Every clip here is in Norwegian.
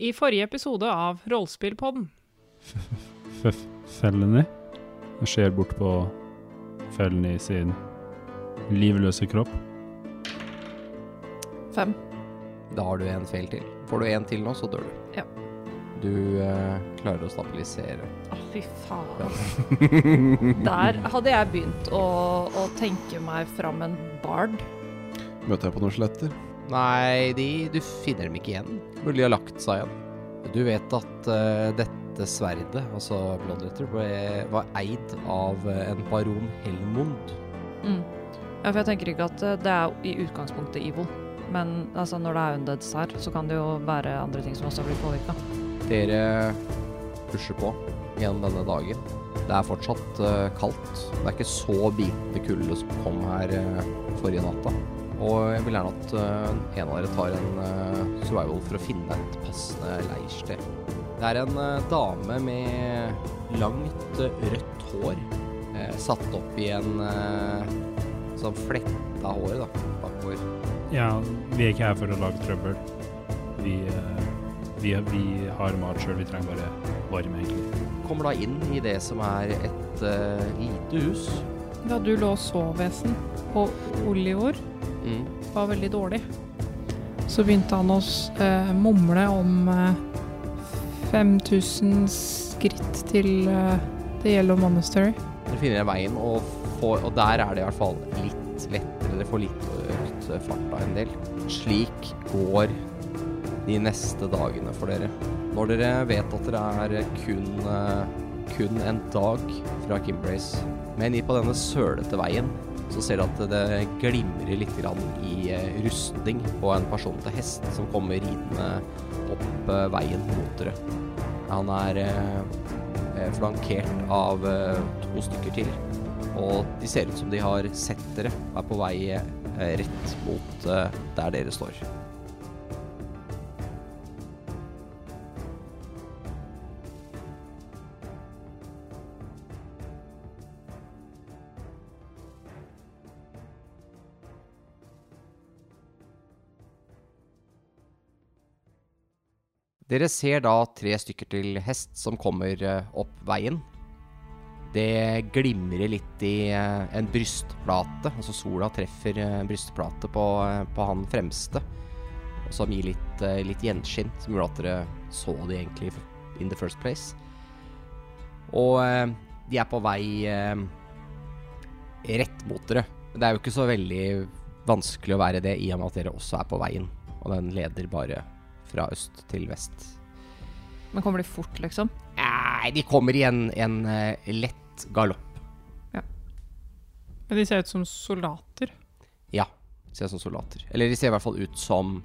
I forrige episode av Rollespillpodden. F Felony. Jeg ser bort på Felony sin livløse kropp. Fem. Da har du en feil til. Får du en til nå, så dør du. Ja. Du eh, klarer å stabilisere. Å, fy faen. Der hadde jeg begynt å, å tenke meg fram en bard. Møter jeg på noen skjeletter? Nei, de, du finner dem ikke igjen. Mulig de har lagt seg igjen. Du vet at uh, dette sverdet, altså Bloodletter, var eid av eh, en baron Helmond. Mm. Ja, for jeg tenker ikke at eh, det er i utgangspunktet evil. Men altså, når det er undeads her, så kan det jo være andre ting som også blir påvirka. Dere pusher på gjennom denne dagen. Det er fortsatt uh, kaldt. Det er ikke så bitende kulde som kom her uh, forrige natta. Og jeg vil gjerne at eh, en av dere tar en eh, survival for å finne et passende leirsted. Det er en eh, dame med langt rødt hår, satt opp i en sånn fletta hår da, bakover. Ja, vi er ikke her for å lage trøbbel. Vi, vi, vi har mat sjøl, vi trenger bare varme, egentlig. Kommer da inn i det som er et lite hus. Da du lå og sov, Vesen, og Olivor Mm. var veldig dårlig, så begynte han å eh, mumle om eh, 5000 skritt til eh, The Yellow Monastery. Dere finner veien, og, får, og der er det i hvert fall litt lettere. Dere får litt økt farta en del. Slik går de neste dagene for dere. Når dere vet at dere er kun, eh, kun en dag fra Kimbrace, men i på denne sølete veien, så ser du at det glimrer litt i eh, rustning på en person til hest som kommer ridende opp eh, veien mot dere. Han er eh, flankert av to stykker til. Og de ser ut som de har sett dere, er på vei rett mot der dere står. Dere ser da tre stykker til hest som kommer eh, opp veien. Det glimrer litt i eh, en brystplate, altså sola treffer eh, brystplate på, på han fremste. Som gir litt, litt gjenskinn, som gjorde at dere så de egentlig in the first place. Og de er på vei rett mot dere. Det er jo ikke så veldig vanskelig å være det, i og med at dere også er på veien. Og den leder bare fra øst til vest. Men kommer de fort, liksom? Nei, de kommer i en, en uh, lett galopp. Ja. Men de ser ut som soldater. Ja, de ser ut som soldater. Eller de ser i hvert fall ut som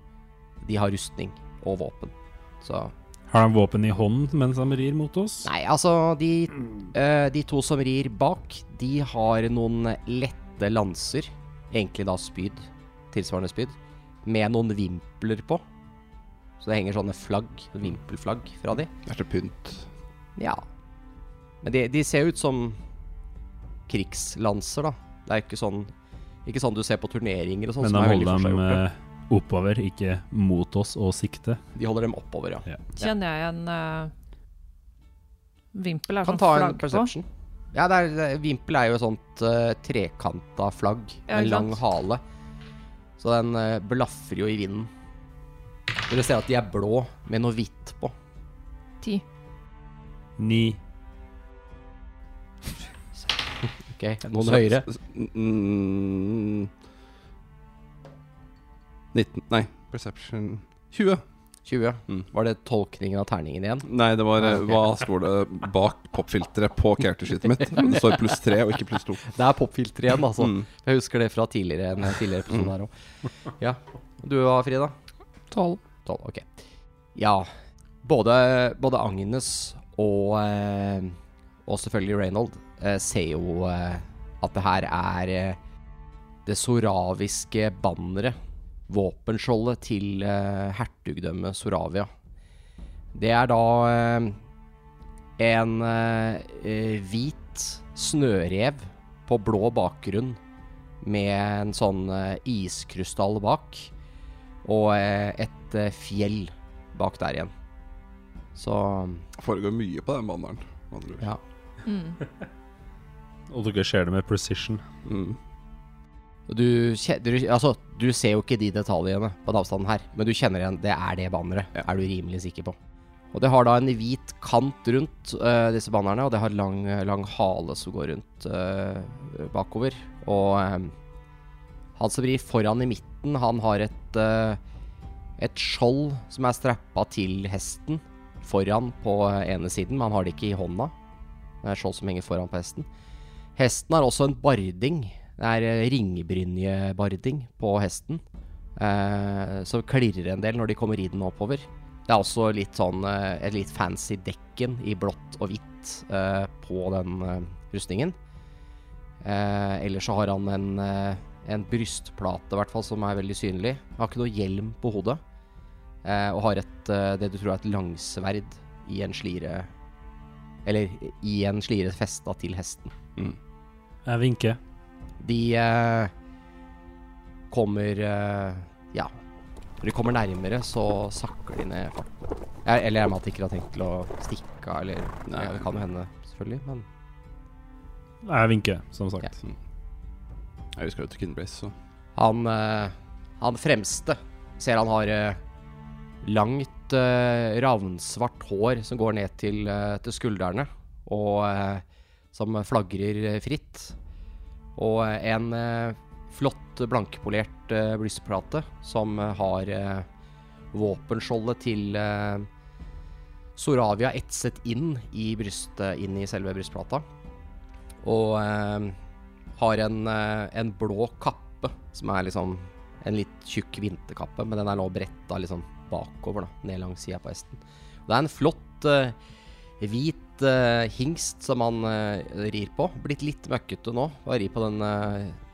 de har rustning og våpen. Så Har de våpen i hånden mens de rir mot oss? Nei, altså, de, uh, de to som rir bak, de har noen lette lanser. Egentlig da spyd. Tilsvarende spyd. Med noen vimpler på. Så det henger sånne flagg, vimpelflagg fra de. Det er til pynt. Ja. Men de, de ser ut som krigslanser, da. Det er ikke sånn Ikke sånn du ser på turneringer og sånn. Men da holder de dem eh, oppover, ikke mot oss og sikte. De holder dem oppover, ja. Kjenner jeg en uh, vimpel? Er Kan sånn ta en flagg på? Ja, det er, vimpel er jo et sånt uh, trekanta flagg Ja, med ja, lang hale. Så den uh, blaffer jo i vinden. Dere ser at de er blå med noe hvitt på. Ti. Ni. Ok, Noen Så- høyere. s- Mm, 19 Nei, perception 20. 20. Mm. Var det tolkningen av terningen igjen? Nei, det var eh, Ah, ok. hva står det bak popfilteret på charactersheetet mitt. Det står pluss 3 og ikke pluss 2. Det er popfilter igjen, altså. Mm. Jeg husker det fra tidligere en tidligere episode her òg. Ja. Du da, Frida? Tolv. 12, ok. Ja, både, både Agnes og, eh, og selvfølgelig Reynold eh, ser jo eh, at det her er det soraviske banneret, våpenskjoldet til hertugdømmet Soravia. Det er da en hvit snørev på blå bakgrunn med en sånn iskrystall bak og eh, et eh, fjell bak der igjen. Så Foregår mye på den banneren. med andre ord. ja. Mm. Og dere ser det med precision. Mm. Du, du, altså, du ser jo ikke de detaljene på den avstanden her, men du kjenner igjen det er det banneret, Ja. er du rimelig sikker på. Og det har da en hvit kant rundt uh, disse bannerne, og det har lang, lang hale som går rundt uh, bakover. Og øh, han som rir foran i midten, han har et, uh, et skjold som er strappa til hesten foran på ene siden, men han har det ikke i hånda. Det er skjold som henger foran på hesten. Hesten har også en barding. Det er eh, ringbrynjebarding på hesten. Uh, som klirrer en del når de kommer ridende oppover. Det er også litt sånn uh, et litt fancy dekken i blått og hvitt uh, på den rustningen. Ellers så har han en, en brystplate, i hvert fall, som er veldig synlig. Han har ikke noe hjelm på hodet. Eh, og har et, eh, det du tror er et langsverd i en slire Eller i en slire festa til hesten. Mm. Jeg vinker. De eh, kommer eh, Ja. Når de kommer nærmere, så sakker de ned farten. Jeg, eller jeg at de ikke har tenkt til å stikke av, eller Nei. ja, Det kan jo hende, selvfølgelig, men Jeg vinker, som sagt. Ja, vi skal jo til Kinbrace, så han, eh, han fremste ser han har eh, langt, eh, ravnsvart hår som går ned til, til skuldrene, og som flagrer fritt. Og en flott, blankpolert uh, brystplate som har uh, våpenskjoldet til uh, Soravia etset inn i brystet, inn i selve brystplata. Og har en, eh, en blå kappe, som er liksom en litt tjukk vinterkappe, men den er nå bretta liksom bakover, da, ned langs sida på hesten. Det er en flott eh, hvit eh, hingst som han rir på. Blitt litt møkkete nå, og rir på den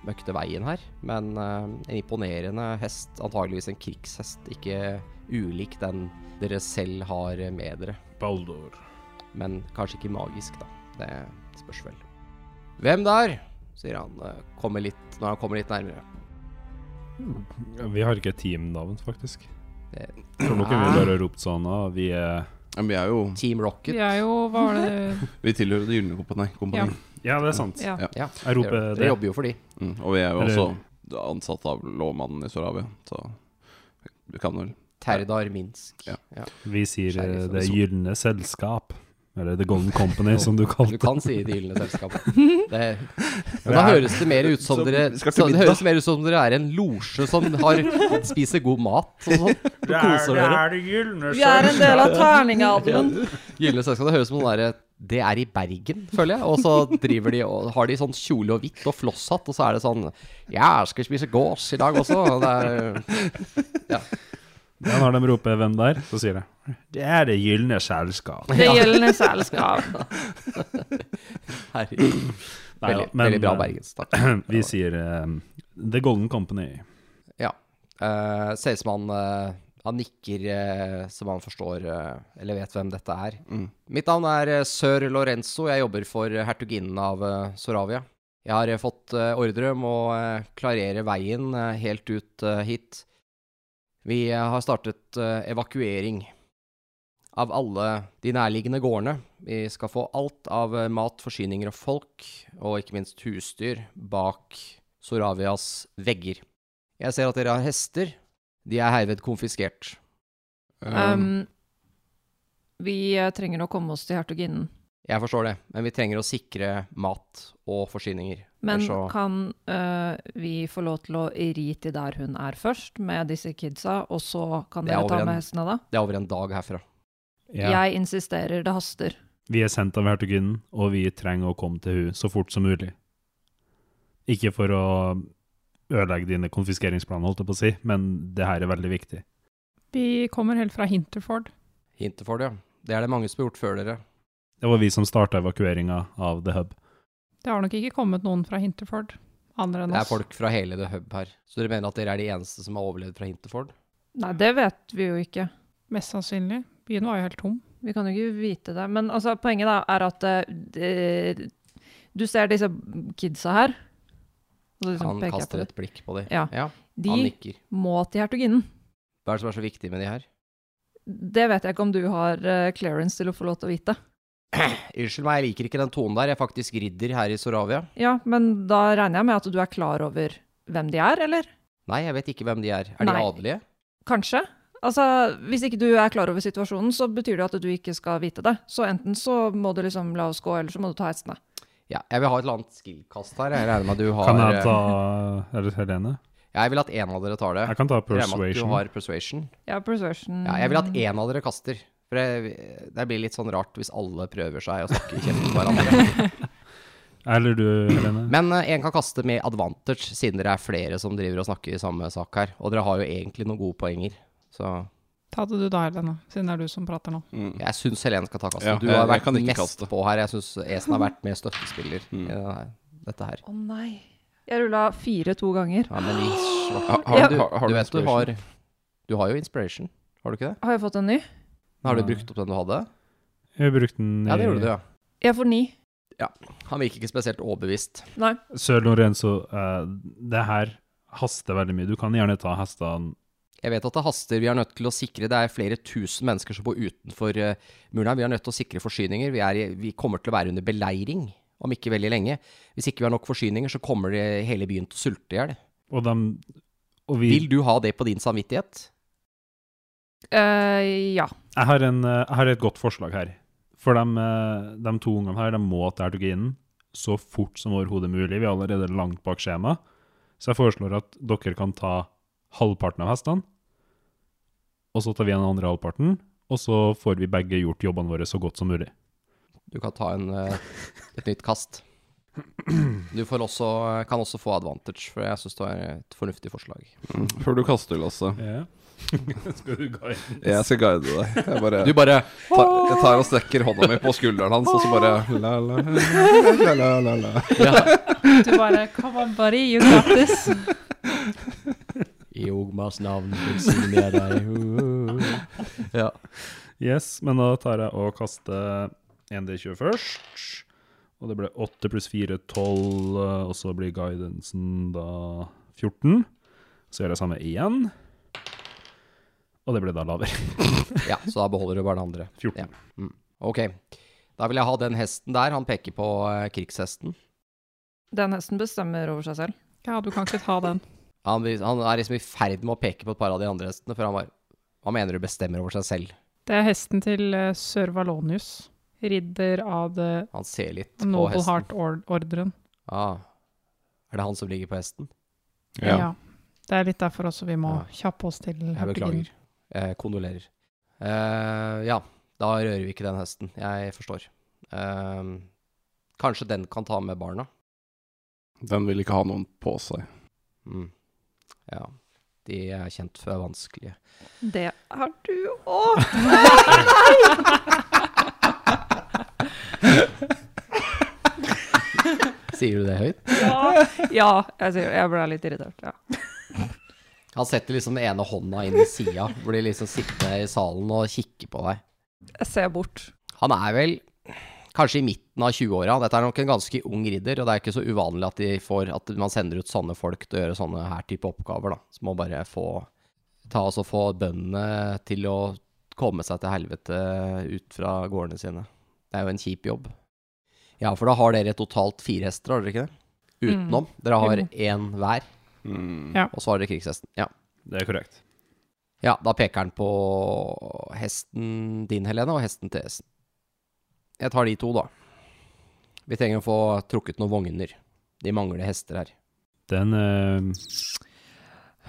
møkkete veien her. Men en imponerende hest, antageligvis en krigshest, ikke ulik den dere selv har med dere. Baldur. Men kanskje ikke magisk, da. Det spørs vel. Hvem der? Sier han eh, kommer litt, når han kommer litt nærmere. Vi har ikke et teamnavn, faktisk. Det, Tror nok vi bare har ropt sånn ah, Vi er men Vi er jo Team Rocket. Vi er jo Hva var det Vi tilhører Det gylne kompani. kompani. Ja, det er sant. Ja. Ja, Jeg roper det. dere jobber jo for de. Mm. Og vi er jo Eller- også ansatt av lovmannen i Soravia, så vi kan vel Terdar Minsk. Ja. Vi sier eh, Det gylne selskap. Eller The Golden Company, som du Du kalte det. kan si Det gylne selskap. Det, men da høres det mer ut som Som dere så, Det høres mer ut som dere er en losje som har, spiser god mat og sånn. Og koser er det gylne Vi er en del av terningadelen. Gylne selskap. Det høres ut som noe derre Det er i Bergen, føler jeg. Og så driver de og har de sånn kjole og hvitt og flosshatt, og så er det sånn Ja, jeg skal spise gås i dag også. Og Det er Ja, når de roper 'Hvem der?', så sier jeg Det er Det gylne selskap. Det gylne selskap. herregud. Nei, Veldig, men, veldig bra Bergens. bergensk, takk. Vi sier uh, The Golden Company. Ja. Uh, ser ut som han, uh, han nikker uh, som han forstår eh, eller vet hvem dette er. mm. Mitt navn er eh, sør Lorenzo. Jeg jobber for hertuginnen av eh, Soravia. Jeg har eh, fått eh, ordre om å eh, klarere veien eh, helt ut eh, hit. Vi eh, har startet eh, evakuering av alle de nærliggende gårdene. Vi skal få alt av eh, mat, forsyninger og folk, og ikke minst husdyr, bak Soravias vegger. Jeg ser at dere har hester. De er herved konfiskert. Um, vi eh, trenger å komme oss til hertuginnen. Jeg forstår det, men vi trenger å sikre mat og forsyninger. Men så- kan uh, vi få lov til å ri til der hun er først, med disse kidsa, og så kan er dere ta med en- hestene da? Det er over en dag herfra. Ja. Jeg insisterer, det haster. Vi er sendt av hertuginnen, og vi trenger å komme til hun så fort som mulig. Ikke for å ødelegge dine konfiskeringsplaner, holdt jeg på å si, men det her er veldig viktig. Vi kommer helt fra Hinterford. Hinterford, ja. Det er det mange som har gjort før dere. Det var vi som starta evakueringa av The Hub. Det har nok ikke kommet noen fra Hinterford, andre enn oss. Det er folk fra hele The Hub her. Så dere mener at dere er de eneste som har overlevd fra Hinterford? Nei, det vet vi jo ikke. Mest sannsynlig. Byen var jo helt tom. Vi kan jo ikke vite det. Men altså, poenget da er at eh, du ser disse kidsa her. Og liksom Han kaster et blikk på dem. Ja. ja. De nikker. må til hertuginnen. Hva er det som er så viktig med de her? Det vet jeg ikke om du har eh, clearance til å få lov til å vite. Unnskyld meg, jeg liker ikke den tonen der. Jeg er faktisk ridder her i Soravia. Ja, men da regner jeg med at du er klar over hvem de er, eller? Nei, jeg vet ikke hvem de er. Er de adelige? Kanskje. Altså, Hvis ikke du er klar over situasjonen, så betyr det at du ikke skal vite det. Så enten så må du liksom la oss gå, eller så må du ta hestene. Ja, jeg vil ha et eller annet skill-kast her. Jeg regner med at du har Kan jeg ta Er det Helene? Jeg vil at en av dere tar det. Jeg kan ta at du persuasion. har persuasion. Ja, persuasion. Ja, jeg vil at en av dere kaster. For det, det blir litt sånn rart hvis alle prøver seg å snakke kjent med hverandre. Eller du, Helene? Men eh, en kan kaste med advantage, siden dere er flere som driver og snakker i samme sak her. Og dere har jo egentlig noen gode poenger. Så Ta det du da, Helene, siden det er du som prater nå. Mm. jeg syns Helene skal ta kastet. Ja, du har jeg vært mest kaste. på her. Jeg syns Esen har vært med støttespiller Mm. i denne, dette her. Å nei. Jeg rulla fire to ganger. Ja, men i svart Har, har, du, har, har du du vet du har Du har jo inspiration, har du ikke det? Har jeg fått en ny? Har du brukt opp den du hadde? Jeg brukte den Ja, det gjorde du, ja. Jeg får ni. Han virker ikke spesielt overbevist. Nei. Sør Lorenzo, uh, det her haster veldig mye. Du kan gjerne ta hestene Jeg vet at det haster. Vi er nødt til å sikre Det er flere tusen mennesker som bor utenfor uh, muren her. Vi er nødt til å sikre forsyninger. Vi, er vi kommer til å være under beleiring om ikke veldig lenge. Hvis ikke vi har nok forsyninger, så kommer det hele byen til å sulte i hjel. Og, de, og vi Vil du ha det på din samvittighet? Uh, ja. Jeg har, en, eh, jeg har et godt forslag her. For de, eh, de to ungene her de må til hertuginen så fort som overhodet mulig. Vi er allerede langt bak skjema. Så jeg foreslår at dere kan ta halvparten av hestene, og så tar vi den andre halvparten, og så får vi begge gjort jobbene våre så godt som mulig. Du kan ta en, eh, et nytt kast. Du får også, kan også få advantage, for jeg syns det er et fornuftig forslag. Mm. Før du kaster, Lasse. Yeah. Skal du guide? Jeg skal guide deg. Jeg bare Du bare tar, jeg tar og strekker hånda mi på skulderen hans, og så bare la, la, la, la, la, la. ja. Du bare Come on, buddy, you got this. I Ogmars navn velsigne deg. Ja. Yes, men da tar jeg og kaster 1D20 først. Og det ble 8 pluss 4, 12, og så blir guidansen da 14. Så gjør jeg samme igjen. Og det ble da lavere. ja, så da beholder du bare den andre. 14. Ja. Ok. Da vil jeg ha den hesten der. Han peker på eh, krigshesten. Den hesten bestemmer over seg selv. Ja, du kan ikke ta den. Han, han er liksom i ferd med å peke på et par av de andre hestene, for han bare Hva mener du bestemmer over seg selv? Det er hesten til uh, sør Valonius. Ridder av det Han ser litt på Noble hesten. Heart-ordren. Ah. Er det han som ligger på hesten? Ja. Det er litt derfor også vi må Ja. kjappe oss til Jeg beklager. Jeg kondolerer. Uh, ja, da rører vi ikke den hesten. Jeg forstår. Uh, kanskje den kan ta med barna? Den vil ikke ha noen på seg. Mm. Ja. De er kjent for å være vanskelige. Det er du òg! Sier du det høyt? Ja, ja jeg, jeg ble litt irritert. Ja. Han setter liksom den ene hånda inn i sida, de liksom sitter i salen og kikker på deg. Jeg ser bort. Han er vel kanskje i midten av 20-åra. Dette er nok en ganske ung ridder, og det er ikke så uvanlig at, de får, at man sender ut sånne folk til å gjøre sånne her type oppgaver, da. Så må bare få ta oss og få bøndene til å komme seg til helvete ut fra gårdene sine. Det er jo en kjip jobb. Ja, for da har dere totalt fire hester, har dere ikke det? Utenom. Dere har én hver, Mm. Ja. og så har dere krigshesten. Ja. Det er korrekt. Ja, da peker han på hesten din, Helene, og hesten til hesten. Jeg tar de to, da. Vi trenger å få trukket noen vogner. De mangler hester her. Den uh...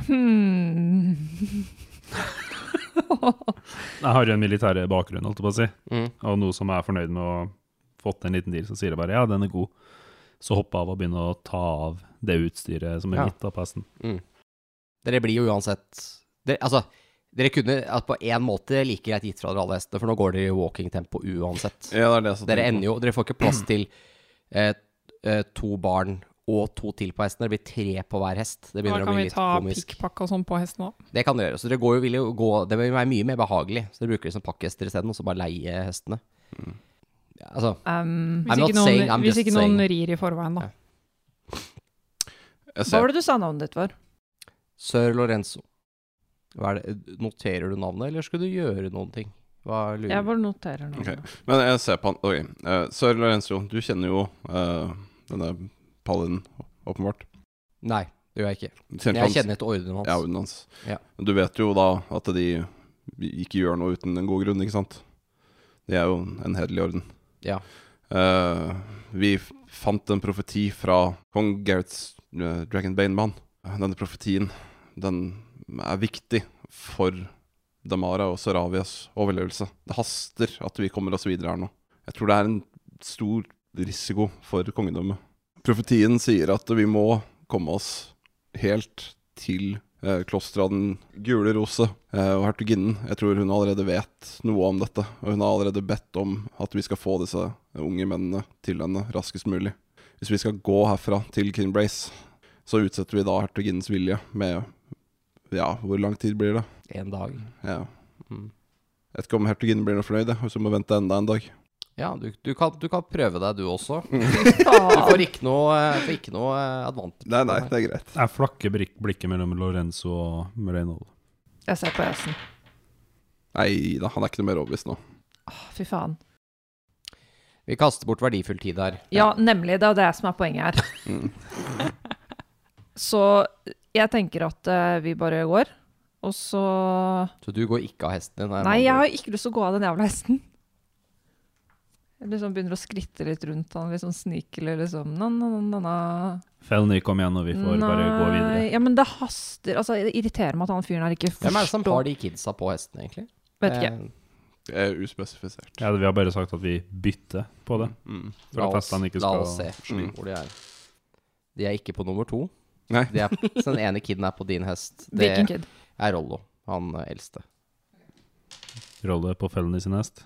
Hmm. Jeg har jo en militær bakgrunn, holdt jeg på å si. Mm. Og noe som jeg er fornøyd med å fått en liten deal, så sier jeg bare ja, den er god. Så hopper jeg av og begynner å ta av det utstyret som er Ja. mitt av pesten. Mm. Dere blir jo uansett dere, Altså, dere kunne at på én måte like greit gitt fra dere alle hestene, for nå går dere i walking-tempo uansett. Ja, det er det Dere ender jo Dere får ikke plass til eh, eh, to barn og to til på hesten. Det blir tre på hver hest. Det begynner å kan vi ta pikkpakke pikkpakk og sånn på hesten òg. Det kan dere gjøre. Så dere går jo, vil jo gå Det vil være mye mer behagelig. Så dere bruker det som pakkhester isteden, og så bare leie hestene. Ja, altså Um, I'm Hvis, not ikke noen, saying, I'm hvis ikke noen rir i forveien, da. Ja. Hva ser var det du sa navnet ditt var? Sir Lorenzo. Hva er det? Noterer du navnet, eller skal du gjøre noen ting? Hva lurer Jeg bare noterer navnet. Okay. Men jeg ser på han okay. uh, Sir Lorenzo, du kjenner jo uh, denne paladinen, åpenbart. Nei, det gjør jeg ikke. Kjenner Jeg hans- kjenner et ordenen hans. Ja, orden hans. Ja. Du vet jo da at de ikke gjør noe uten en god grunn, ikke sant? De er jo en hederlig orden. Ja. Uh, vi fant en profeti fra kong Gareths uh, Dragonbane-mann. Denne profetien, den er viktig for Damara og Saravias overlevelse. Det haster at vi kommer oss videre her nå. Jeg tror det er en stor risiko for kongedømmet. Profetien sier at vi må komme oss helt til eh, klosteret av den gule rose eh, og hertuginnen. Jeg tror hun allerede vet noe om dette, og hun har allerede bedt om at vi skal få disse unge mennene til henne raskest mulig. Hvis vi skal gå herfra til Kinbrace, så utsetter vi da hertuginnens vilje med Ja, hvor lang tid blir det? En dag. Ja. Mm. Jeg vet ikke om hertuginnen blir noe fornøyd, hvis hun må vente enda en dag. Ja, du, du, kan, du kan prøve deg, du også. Mm. Du får ikke noe, eh, får ikke noe eh, advantage. Nei, nei, det er greit. Jeg flakker blikket mellom Lorenzo og Reynold. Jeg ser på hesten. Nei da, han er ikke noe mer overbevist nå. Åh, fy faen. Vi kaster bort verdifull tid her. Ja, nemlig. Det er det som er poenget her. Mm. Så jeg tenker at eh, vi bare går. Og så Så du går ikke av hesten din? er Nei, jeg andre? har ikke lyst til å gå av den jævla hesten. Jeg liksom begynner å skritte litt rundt han, liksom snikelig, liksom. Na, na, na, na, na. Felny, kom igjen, og vi får bare gå videre. Ja, men det haster. Altså, det irriterer meg at han fyren her ikke forstår Hvem er det som har de kidsa på hesten, egentlig? Vet ikke. Eh, Det er uspesifisert. Ja, vi har bare sagt at vi bytter på det. Mm. For la at oss, hestene ikke la skal oss se Mm. hvor de er. De er ikke på nummer to. Nei. Det er, så den ene kiden er på din hest. Det Hvilken kid? er Rollo, han eh, eldste. rolle på Felny sin hest.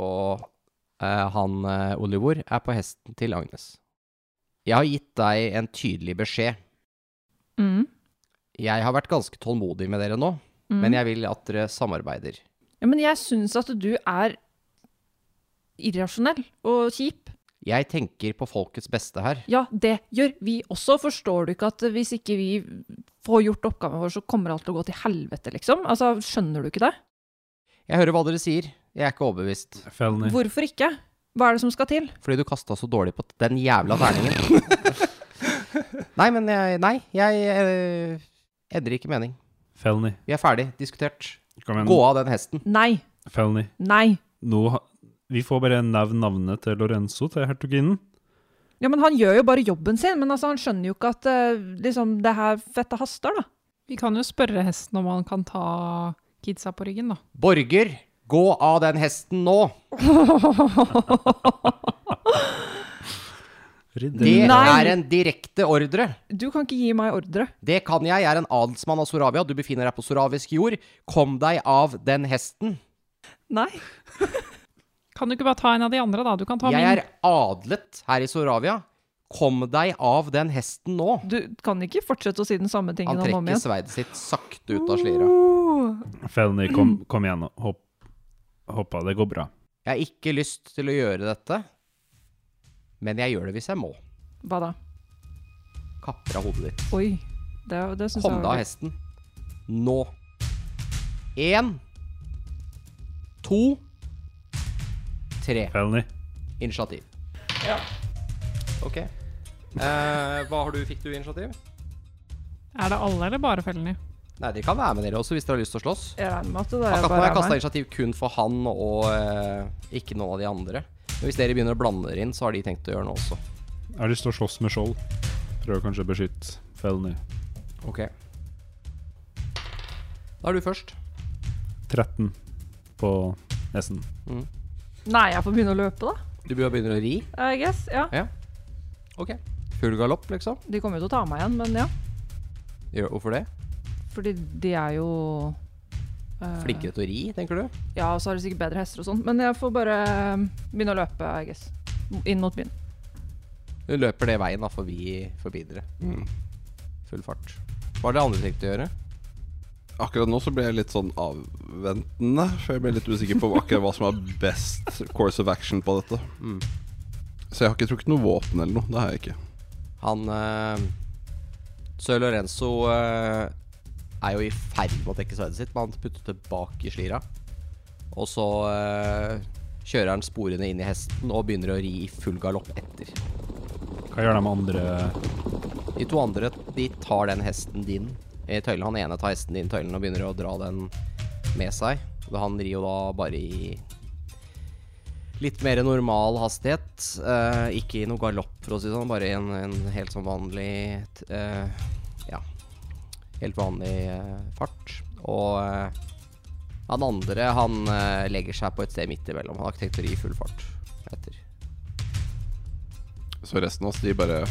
Og eh, han eh, Olivor er på hesten til Agnes. Jeg har gitt deg en tydelig beskjed. Mm. Jeg har vært ganske tålmodig med dere nå, Mm. men jeg vil at dere samarbeider. Ja, men jeg syns at du er irrasjonell og kjip. Jeg tenker på folkets beste her. Ja, det gjør vi også. Forstår du ikke at hvis ikke vi får gjort oppgaven vår, så kommer alt til å gå til helvete, liksom? Altså, skjønner du ikke det? Jeg hører hva dere sier. Jeg er ikke overbevist. Felny. Hvorfor ikke? Hva er det som skal til? Fordi du kasta så dårlig på den jævla terningen. nei, men jeg Nei, jeg eh, endrer ikke mening. Felny. Vi er ferdig diskutert. Gå av den hesten. Nei. Felny. Nei. Nå vi får bare nevne navnet til Lorenzo, til hertuginnen. Ja, men han gjør jo bare jobben sin, men altså, han skjønner jo ikke at eh, liksom, det her fette haster, da. Vi kan jo spørre hesten om han kan ta kidsa på ryggen, da. Borger, gå av den hesten nå! Det Nei. er en direkte ordre. Du kan ikke gi meg ordre. Det kan jeg. Jeg er en adelsmann av Soravia. Du befinner deg på soravisk jord. Kom deg av den hesten. Nei. Kan du ikke bare ta en av de andre, da? Du kan ta Jeg min. er adlet her i Soravia. Kom deg av den hesten nå. Du kan ikke fortsette å si den samme tingen om igjen. Han trekker sveidet sverdet sitt sakte ut av slira. Uh. Felny, kom, kom igjen. og Hopp. Hoppa, det går bra. Jeg har ikke lyst til å gjøre dette, men jeg gjør det hvis jeg må. Hva da? Kapper av hodet ditt. Oi. Det, det syns Kom jeg deg av hesten. Nå. Én. To. Tre. Felny. Initiativ. Ja. Ok. Eh, hva har du, fikk du initiativ? Er det alle, eller bare Felny? Nei, dere kan være med dere også hvis dere har lyst til å slåss. Jeg regner med at det er Akkurat nå har jeg er kasta meg. initiativ kun for han og eh, ikke noen av de andre. Men hvis dere begynner å blande dere inn, så har de tenkt å gjøre noe også. Jeg har lyst til å slåss med skjold. Prøver kanskje å beskytte Felny. Ok. Da er du først. 13 på hesten. Nei, jeg får begynne å løpe, da. Du begynner å ri. I guess. Ja. Ok. Full galopp, liksom. De kommer jo til å ta meg igjen, men ja. Gjør- Hvorfor det? Fordi de er jo uh, Flinkere til å ri, tenker du? Ja, og så har de sikkert bedre hester og sånn. Men jeg får bare eh, begynne å løpe, I guess. Inn mot byen. Du løper det veien, da, forbi, forbi dere. Mm. Full fart. Hva er det andre tenkt å gjøre? Akkurat nå så ble jeg litt sånn avventende, for jeg ble litt usikker på akkurat hva som er best course of action på dette. Mm. Så jeg har ikke trukket noe våpen eller noe. Det har jeg ikke. Han uh, Sir Lorenzo eh, er jo i ferd med å trekke sverdet sitt, men han putter det bak i slira. Og så eh, kjører han sporene inn i hesten og begynner å ri i full galopp etter. Hva gjør de andre De to andre de tar den hesten din i tøylen. Han ene tar hesten din i tøylen og begynner å dra den med seg. Han rir jo da bare i litt mer normal hastighet. Eh, ikke i noe galopp, for å si det sånn, bare i en, en helt sånn vanlig eh, Ja, helt vanlig eh, fart. Og eh, han andre, han eh, legger seg på et sted midt imellom. Han har ikke tenkt å ri i full fart etter. Så resten av oss, de bare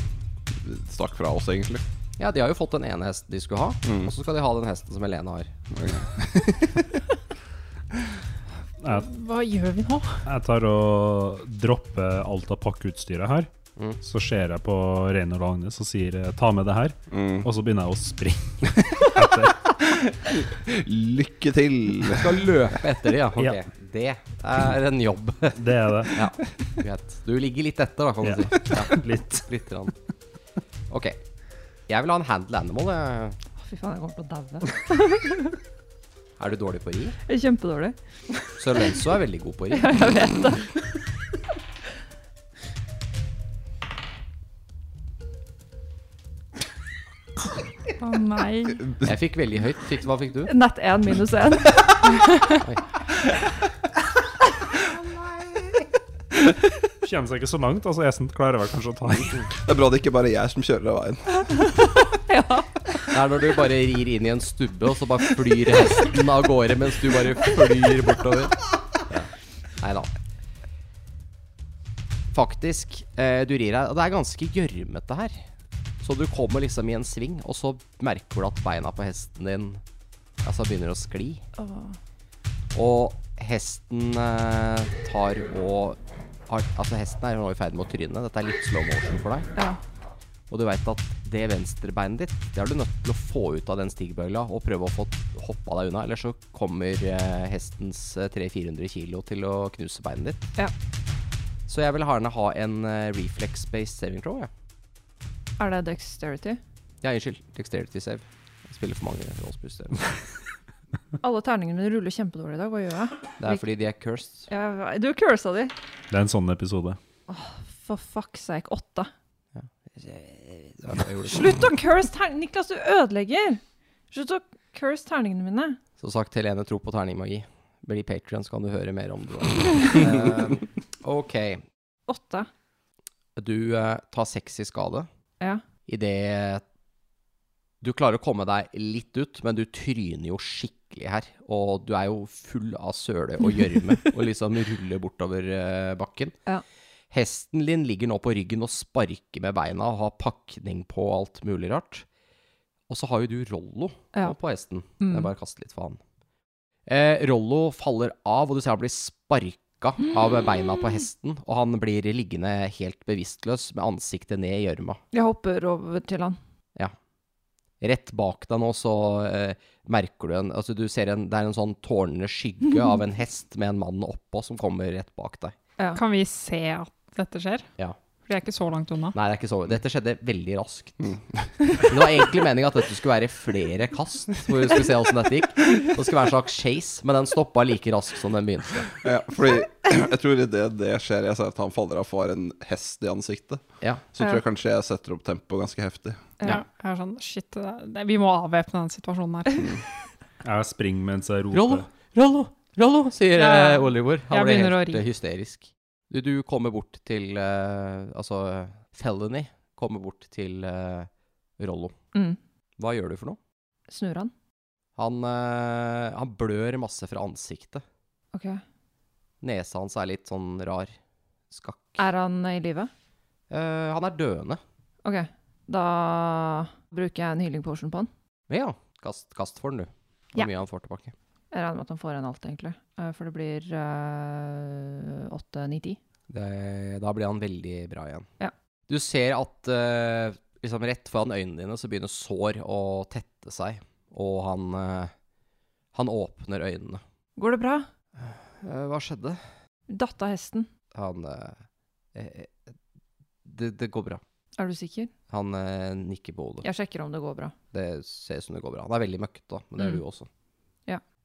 stakk fra oss, egentlig. Ja, de har jo fått den ene hesten de skulle ha, Mm. og så skal de ha den hesten som Helene har. Jeg, Hva gjør vi nå? jeg tar og dropper alt av pakkeutstyret her. Mm. Så ser jeg på Reinhold og Agnes og sier 'ta med det her', Mm. og så begynner jeg å springe etter. Lykke til! Du skal løpe etter dem, ja. Okay. Ja. Det er en jobb. Det er det. ja. Du ligger litt etter, da, kan du Ja. si. Ja, Litt. litt. Ok. Jeg vil ha en handle animal. jeg. Fy faen, jeg kommer til å daue. Er du dårlig på ri? Jeg er kjempedårlig. Så Lenzo er veldig god på ri. Ja, jeg vet det. Å nei. Jeg fikk veldig høyt. Fikk, hva fikk du? Nett 1 minus 1. Kommer seg ikke så langt. Altså, Esen klarer vel kanskje å ta den. Det er bra det ikke bare er jeg som kjører av veien. ja. Det er når du bare rir inn i en stubbe, og så bare flyr hesten av gårde mens du bare flyr bortover. Ja. Nei da. Faktisk, eh, du rir her, og det er ganske gjørmete her. Så du kommer liksom i en sving, og så merker du at beina på hesten din altså begynner å skli. Og hesten eh, tar og har, Altså, hesten er nå i ferd med å tryne. Dette er litt slow motion for deg. ja. Og du veit at det venstrebeinet ditt Det er du nødt til å få ut av den stigbøyla og prøve å få hoppa deg unna. Ellers så kommer eh, hestens eh, 300-400 kilo til å knuse beinet ditt. Ja. Så jeg vil gjerne ha en eh, reflex-based saving throw. Ja. Er det dexterity? ja, unnskyld. Dexterity save. Jeg spiller for mange rollspill. Alle terningene mine ruller kjempedårlig i dag. Hva gjør jeg? Det er fordi de er cursed. Ja, du cursa de. Det er en sånn episode. For fuck's sake. Åtte. Det det. Slutt å curse terning... Niklas, du ødelegger! Slutt å curse terningene mine. Som sagt, Helene tror på terningmagi. Bli Patrion, så kan du høre mer om det. Eh, ok. Åtte. Du uh, tar seks i skade. Ja. Idet du klarer å komme deg litt ut, men du tryner jo skikkelig her. Og du er jo full av søle og gjørme og liksom ruller bortover eh, bakken. Ja. Hesten din ligger nå på ryggen og sparker med beina og har pakning på alt mulig rart. Og så har jo du Rollo Ja. på hesten. Mm. Jeg bare kaster litt faen. Eh, Rollo faller av, og du ser han blir sparka av beina på hesten. Og han blir liggende helt bevisstløs med ansiktet ned i gjørma. Jeg hopper over til han. Rett bak deg nå så eh, merker du en Altså du ser en Det er en sånn tårnende skygge av en hest med en mann oppå som kommer rett bak deg. Ja. Kan vi se at dette skjer? Ja. For jeg er ikke så langt unna. Nei, det er ikke så Dette skjedde veldig raskt. Det var egentlig meninga at dette skulle være flere kast, hvor vi skulle se åssen dette gikk. Det skulle være en slags chase, men den stoppa like raskt som den begynte. Ja, fordi jeg tror idet det skjer, jeg ser at han faller av og får en hest i ansiktet, Ja. så tror jeg kanskje jeg setter opp tempoet ganske heftig. Ja. Jeg er sånn, shit, det, det, vi må avvæpne den situasjonen her. Jeg springer mens jeg Rollo, roper. Rollo, Rollo, sier Ja, eh. Oliver. Han Jeg ble å helt eh, hysterisk. Du, du kommer bort til eh, Altså, Felony kommer bort til eh, Rollo. Mm. Hva gjør du for noe? Snur han? Han, eh, han blør masse fra ansiktet. OK. Nesa hans er litt sånn rar. Skakk. Er han i live? Eh, han er døende. OK. Da bruker jeg en healing potion på han. Ja, kast, kast for den, du. Hvor Ja. mye han får tilbake. Jeg regner med at han får en alt, egentlig. Eh, For det blir eh, åtte, ni, ti. Da blir han veldig bra igjen. Ja. Du ser at uh, liksom rett foran øynene dine så begynner sår å tette seg, og han uh, Han åpner øynene. Går det bra? Uh, hva skjedde? Datt av hesten. Han det, det går bra. Er du sikker? Han nikker på hodet. Jeg sjekker om det går bra. Det ser ut som det går bra. Han er veldig møkkete, men det er Mm. du også.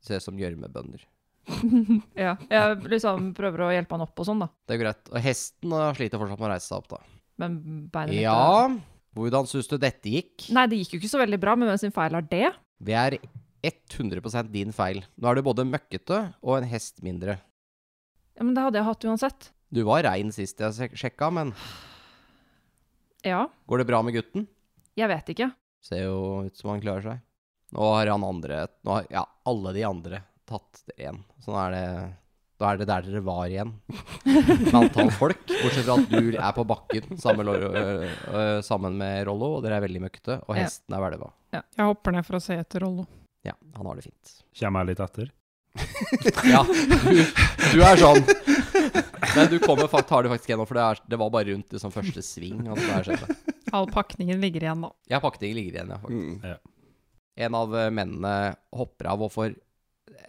Ser ut som gjørmebønder. Ja. Jeg liksom prøver å hjelpe han opp og sånn, da. Det er greit. Og hesten sliter fortsatt med å reise seg opp, da. Men beinet mitt Ja, hvordan syns du dette gikk? Nei, det gikk jo ikke så veldig bra, men hvem sin feil er det? Det er 100% din feil. Nå er du både møkkete og en hest mindre. Ja, Men det hadde jeg hatt uansett. Du var rein sist jeg sjek- sjekka, men Ja. går det bra med gutten? Jeg vet ikke. Ser jo ut som han klarer seg. Nå har han andre Nå har ja, alle de andre tatt det igjen. Så nå er det Da er det der dere var igjen. Med antall folk. Bortsett fra at du er på bakken sammen med, Loro- ø, ø, sammen med Rollo, og dere er veldig møkkete, og Ja. hesten er hvelva. Jeg hopper ned for å se etter Rollo. Ja, han har det fint. Kommer jeg litt etter? Ja, du, du er sånn. Men du kommer, fakt- tar det faktisk gjennom, for det, er, det var bare rundt liksom, første sving. Altså, det. All pakningen ligger igjen nå. Ja, pakningen ligger igjen, ja. faktisk. Mm. En av mennene hopper av og får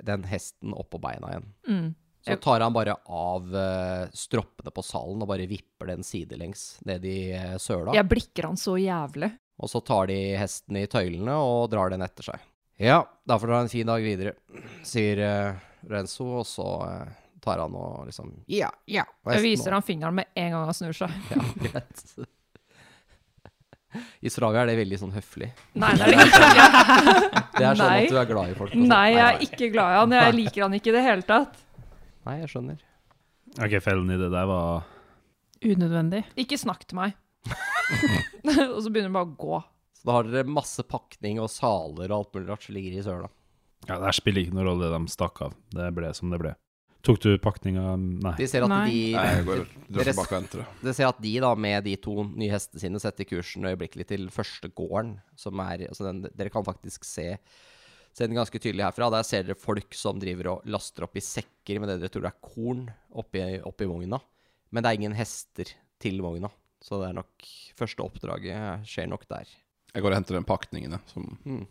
den hesten opp på beina igjen. Mm. Så tar han bare av eh, stroppene på salen og bare vipper den sidelengs ned i eh, søla. Jeg blikker han så jævlig. Og så tar de hesten i tøylene og drar den etter seg. Ja, da får dere ha en fin dag videre, sier eh, Renzo, og så eh, tar han og liksom Ja, ja. og Jeg viser han fingeren med en gang han snur seg. Ja, greit. I Stravia er det veldig sånn høflig. Nei, det er det ikke. Det er sånn Nei. at du er glad i folk. og sånn. Nei, jeg er ikke glad i han. Jeg liker han ikke i det hele tatt. Nei, jeg skjønner. Ok, fellen i det der var Unødvendig. Ikke snakk til meg. og så begynner han bare å gå. Så da har dere masse pakning og saler og alt mulig rart som ligger i søla. Ja, Det her spiller ikke noen rolle, det de stakk av. Det ble som det ble. Tok du pakninga Nei. De ser at Nei. de Nei, jeg går drar Dere- tilbake og henter det. Det ser at de da med de to nye hestene sine setter kursen øyeblikkelig til første gården, som er altså den, Dere kan faktisk se, se den ganske tydelig herfra. Der ser dere folk som driver og laster opp i sekker med det dere tror er korn oppi, oppi vogna. Men det er ingen hester til vogna, så det er nok første oppdraget skjer nok der. Jeg går og henter den pakningene som Mm.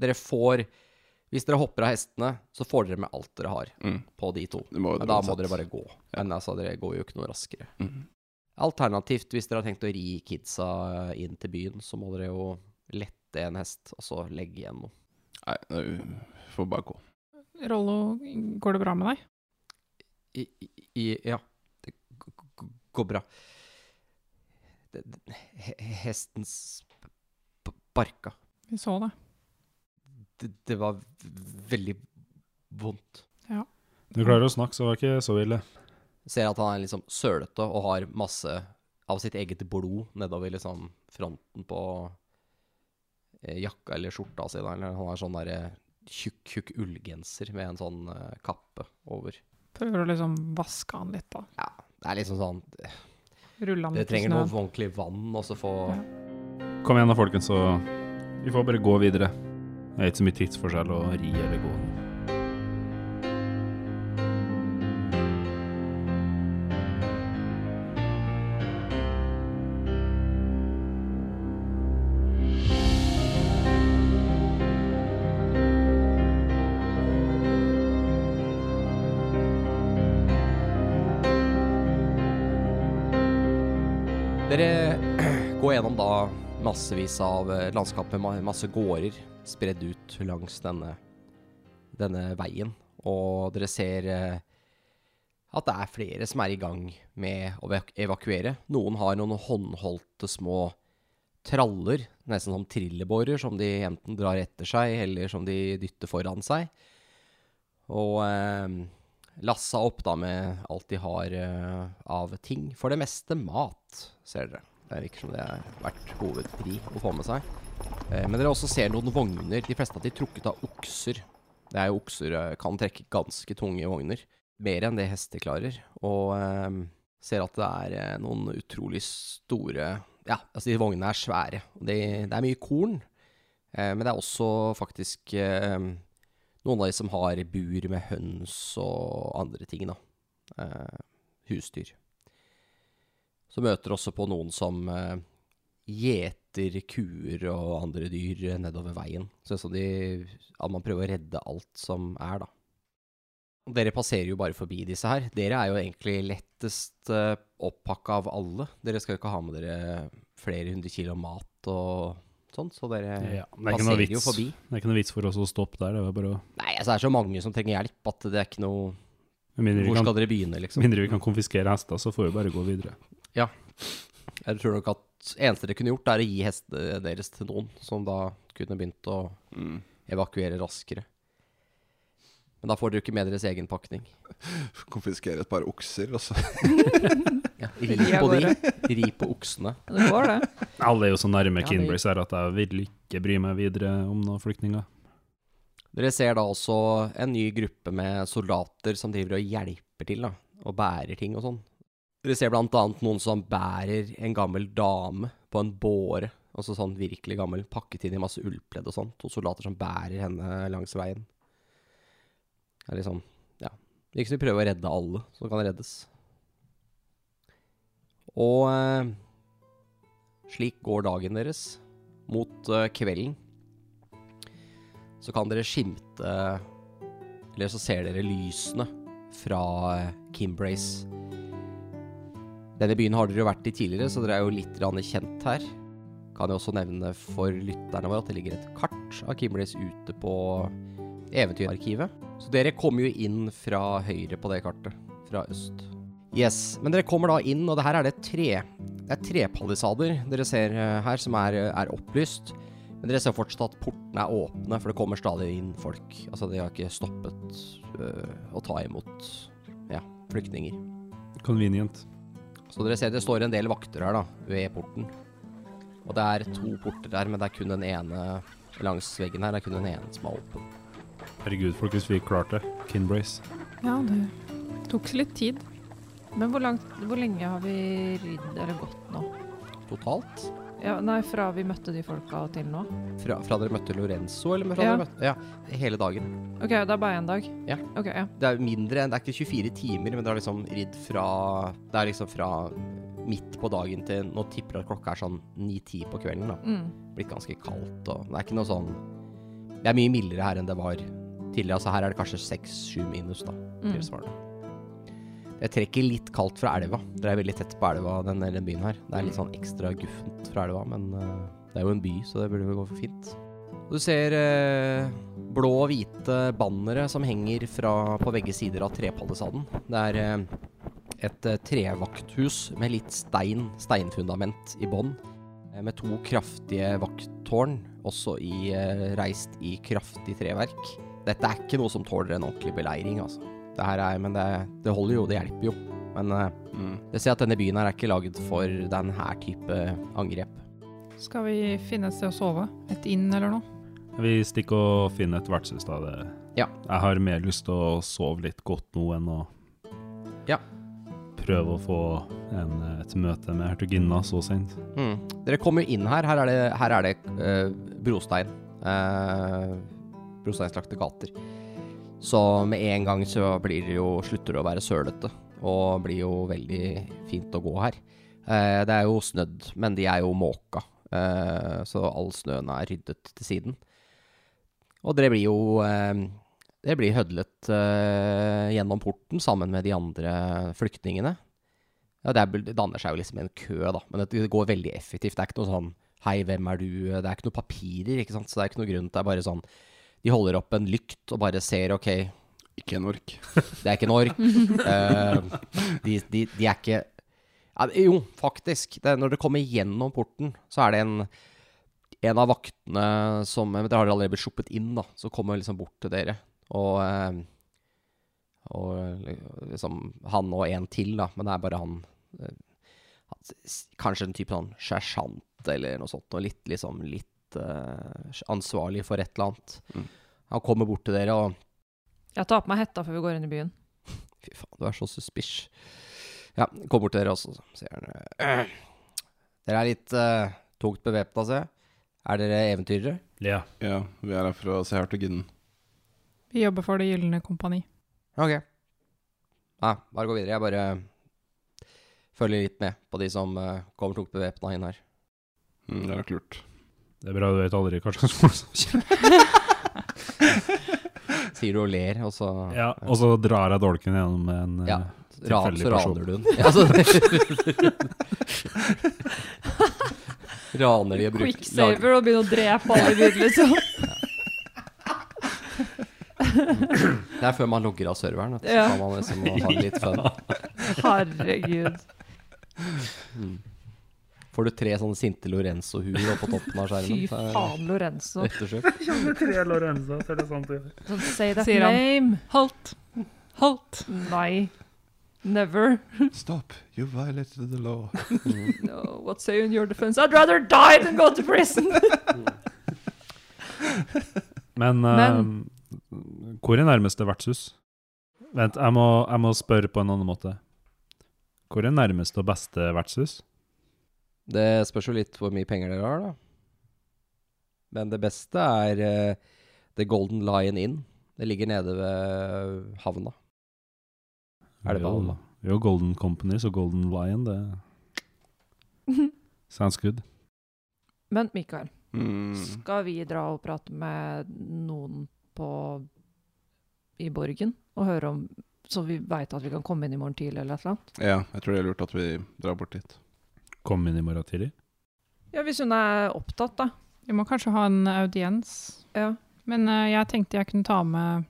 Dere får Hvis dere hopper av hestene, så får dere med alt dere har mm, på de to. må, Men da må dere bare gå. Men altså, dere går jo ikke noe raskere. Mm. Alternativt, hvis dere har tenkt å ri kidsa inn til byen, så må dere jo lette en hest, og så legge igjen noe. Nei, det får bare gå. Rollo, går det bra med deg? I, i, ja, det går bra. Det, det, hestens barka. Vi så det. Det, det var veldig vondt. Ja. Du klarer å snakke, så det var ikke så ille. Ser at han er liksom sølete og har masse av sitt eget blod nedover liksom fronten på eh, jakka eller skjorta si. Eller han har sånn derre tjukk, tjukk ullgenser med en sånn eh, kappe over. Prøver å liksom vaske han litt, da. Ja, det er liksom sånn Rulle han litt i trenger noe ordentlig vann, og så få Ja. Kom igjen da, folkens, så vi får bare gå videre. Det er ikke så mye tidsforskjell å ri eller gå. Massevis av eh, landskap med masse gårder spredd ut langs denne, denne veien. Og dere ser eh, at det er flere som er i gang med å evakuere. Noen har noen håndholdte små traller, nesten som trillebårer, som de enten drar etter seg, eller som de dytter foran seg. Og eh, lassa opp da med alt de har eh, av ting. For det meste mat, ser dere. Det virker som det har vært hovedpri å få med seg. Eh, men dere også ser noen vogner. De fleste av de trukket av okser. Det er jo okser eh, kan trekke ganske tunge vogner. Mer enn det hester klarer. Og eh, ser at det er noen utrolig store Ja, altså de vognene er svære. Det, det er mye korn. Eh, men det er også faktisk eh, noen av de som har bur med høns og andre ting, da. Eh, husdyr. Så møter også på noen som eh, gjeter kuer og andre dyr nedover veien. Så det er sånn de, at man prøver å redde alt som er, da. Dere passerer jo bare forbi disse her. Dere er jo egentlig lettest uh, oppakka av alle. Dere skal jo ikke ha med dere flere hundre kilo mat og sånn, så dere Ja, er passerer jo forbi. Det er ikke noe vits for oss å stoppe der. Det er bare å Nei, altså det er så mange som trenger hjelp at det er ikke noe Hvor skal kan, dere begynne, liksom? mindre vi kan konfiskere hester, så får vi bare gå videre. Jeg tror nok at eneste dere kunne gjort, er å gi hestene deres til noen som da kunne begynt å Mm. evakuere raskere. Men da får dere ikke med deres egen pakning. Konfiskere et par okser, og så Ja, Ri på de. Ri på oksene. Det går, det. Alle er jo så nærme Ja, Kinbrace her at jeg vil ikke bry meg videre om noen flyktninger. Dere ser da også en ny gruppe med soldater som driver og hjelper til, da. Og bærer ting og sånn. Dere ser blant annet noen som bærer en gammel dame på en båre. Altså sånn virkelig gammel, pakket inn i masse ullpledd og sånt. To soldater som bærer henne langs veien. Det er liksom, ja. Virker som vi prøver å redde alle som kan reddes. Og eh, slik går dagen deres mot eh, kvelden så kan dere skimte Eller så ser dere lysene fra eh, Kimbrace. Denne byen har dere jo vært i tidligere, så dere er jo litt kjent her. Kan jo også nevne for lytterne våre at det ligger et kart av Kimbles ute på Eventyrarkivet. Så dere kommer jo inn fra høyre på det kartet, fra øst. Yes, men dere kommer da inn, og det her er det tre Det er trepalisader dere ser eh, her, som er, er opplyst. Men dere ser fortsatt at portene er åpne, for det kommer stadig inn folk. Altså, de har ikke stoppet øh, å ta imot ja, flyktninger. Convenient. Så dere ser det står en del vakter her, da, ved porten. Og det er to porter der, men det er kun den ene langs veggen her. Det er kun den ene som er åpen. Herregud, folkens, vi klarte det. Kinbrace. Ja, det tok litt tid. Men hvor, langt, hvor lenge har vi ridd eller gått nå? Totalt. Ja, nei, fra vi møtte de folka til nå? Fra, fra dere møtte Lorenzo, eller fra Ja. dere møtte Ja, hele dagen. OK, det er bare én dag? Ja. Okay, ja. Det er mindre, det er ikke 24 timer, men det er liksom ridd fra Det er liksom fra midt på dagen til Nå tipper jeg at klokka er sånn 9-10 på kvelden, da. Mm. Blitt ganske kaldt og Det er ikke noe sånn Det er mye mildere her enn det var tidligere. Altså her er det kanskje 6-7 minus, da. Mm. Det trekker litt kaldt fra elva. Dere er veldig tett på elva, den, den byen her. Det er litt sånn ekstra guffent fra elva, men eh, det er jo en by, så det burde vel gå for fint. Og du ser eh, blå og hvite bannere som henger fra, på begge sider av trepalisaden. Det er eh, et eh, trevakthus med litt stein, steinfundament i bånn, eh, med to kraftige vakttårn, også i, eh, reist i kraftig treverk. Dette er ikke noe som tåler en ordentlig beleiring, altså. Det her er, men det, det holder jo, det hjelper jo. Men eh, mm. jeg ser at denne byen her er ikke laget for den her type angrep. Skal vi finne et sted å sove? Et inn eller noe? Vi stikker og finner et vertshus, da. Det. Ja. Jeg har mer lyst til å sove litt godt nå enn å Ja. prøve å få en, et møte med hertuginna så sent. Mm. Dere kommer inn her. Her er det, her er det uh, brostein. Uh, brosteinslagte gater. Så med en gang så blir det jo, slutter det å være sølete, og blir jo veldig fint å gå her. Eh, det er jo snødd, men de er jo måka, eh, så all snøen er ryddet til siden. Og dere blir jo eh, Dere blir hødlet eh, gjennom porten sammen med de andre flyktningene. Ja, det, er, danner seg jo liksom en kø, da, men det går veldig effektivt. Det er ikke noe sånn Hei, hvem er du? Det er ikke noe papirer, ikke sant, så det er ikke noe grunn. Det er bare sånn De holder opp en lykt og bare ser, OK, Ikke en ork. det er ikke en ork. uh, de, de, de er ikke ja, Jo, faktisk. Det, når dere kommer gjennom porten, så er det en en av vaktene som men Dere har allerede blitt sluppet inn, da. Så kommer liksom bort til dere. Og eh, Og liksom Han og en til, da. Men det er bare han eh, Kanskje en type sånn sersjant eller noe sånt. Og litt liksom litt ansvarlig for et eller annet. Mm. Han kommer bort til dere og Jeg tar på meg hetta før vi går inn i byen. Fy faen, du er så suspicious. Ja, kom bort til dere også, sier han «Øh, Dere er litt uh, tungt bevæpna, ser jeg. Er dere eventyrere? Ja. Ja, vi er her for å se hertuginnen. Vi jobber for Det gylne kompani. Ok. Nei, bare gå videre. Jeg bare følger litt med på de som uh, kommer tungt bevæpna inn her. Mm, det er nok lurt. Det er bra, du vet aldri hva slags folk som kommer. Sier du og ler, og så Ja, og så drar jeg dolken gjennom en eh, Ja. Ran, tilfeldig så person. raner du den. Ja, så, Raner de og bruker Quicksaver og begynne å drepe alle i liksom. Det er før man logger av serveren. At. Ja. Så kan man liksom ha det litt fun. Herregud. Får du tre sånne sinte Lorenzo-huer på toppen av skjermen. er faen, Lorenzo. Ettersøk. Tre Lorenzo, så er det sant Sånn, say that Sier han. name. Halt! Halt! Nei. Never. Stop, you violated the law. No, what say in your defense? I'd rather die than go to prison. Men, Men- Uh, hvor er nærmeste vertshus? Vent, jeg må, jeg må spørre på en annen måte. Hvor er nærmeste og beste vertshus? Det spørs jo litt hvor mye penger dere har, da. Men det beste er uh, The Golden Lion Inn. Det ligger nede ved havna. Er det Jo, Valma? Jo, Golden Company, så Golden Lion, det sounds good. Men Mikael, Mm. skal vi dra og prate med noen på i Borgen og høre om Så vi veit at vi kan komme inn i morgen tidlig eller et eller annet? Ja, jeg tror det er lurt at vi drar bort dit. Kom inn i morgen tidlig. Ja, hvis hun er opptatt, da. Vi må kanskje ha en audiens. Ja. Men uh, jeg tenkte jeg kunne ta med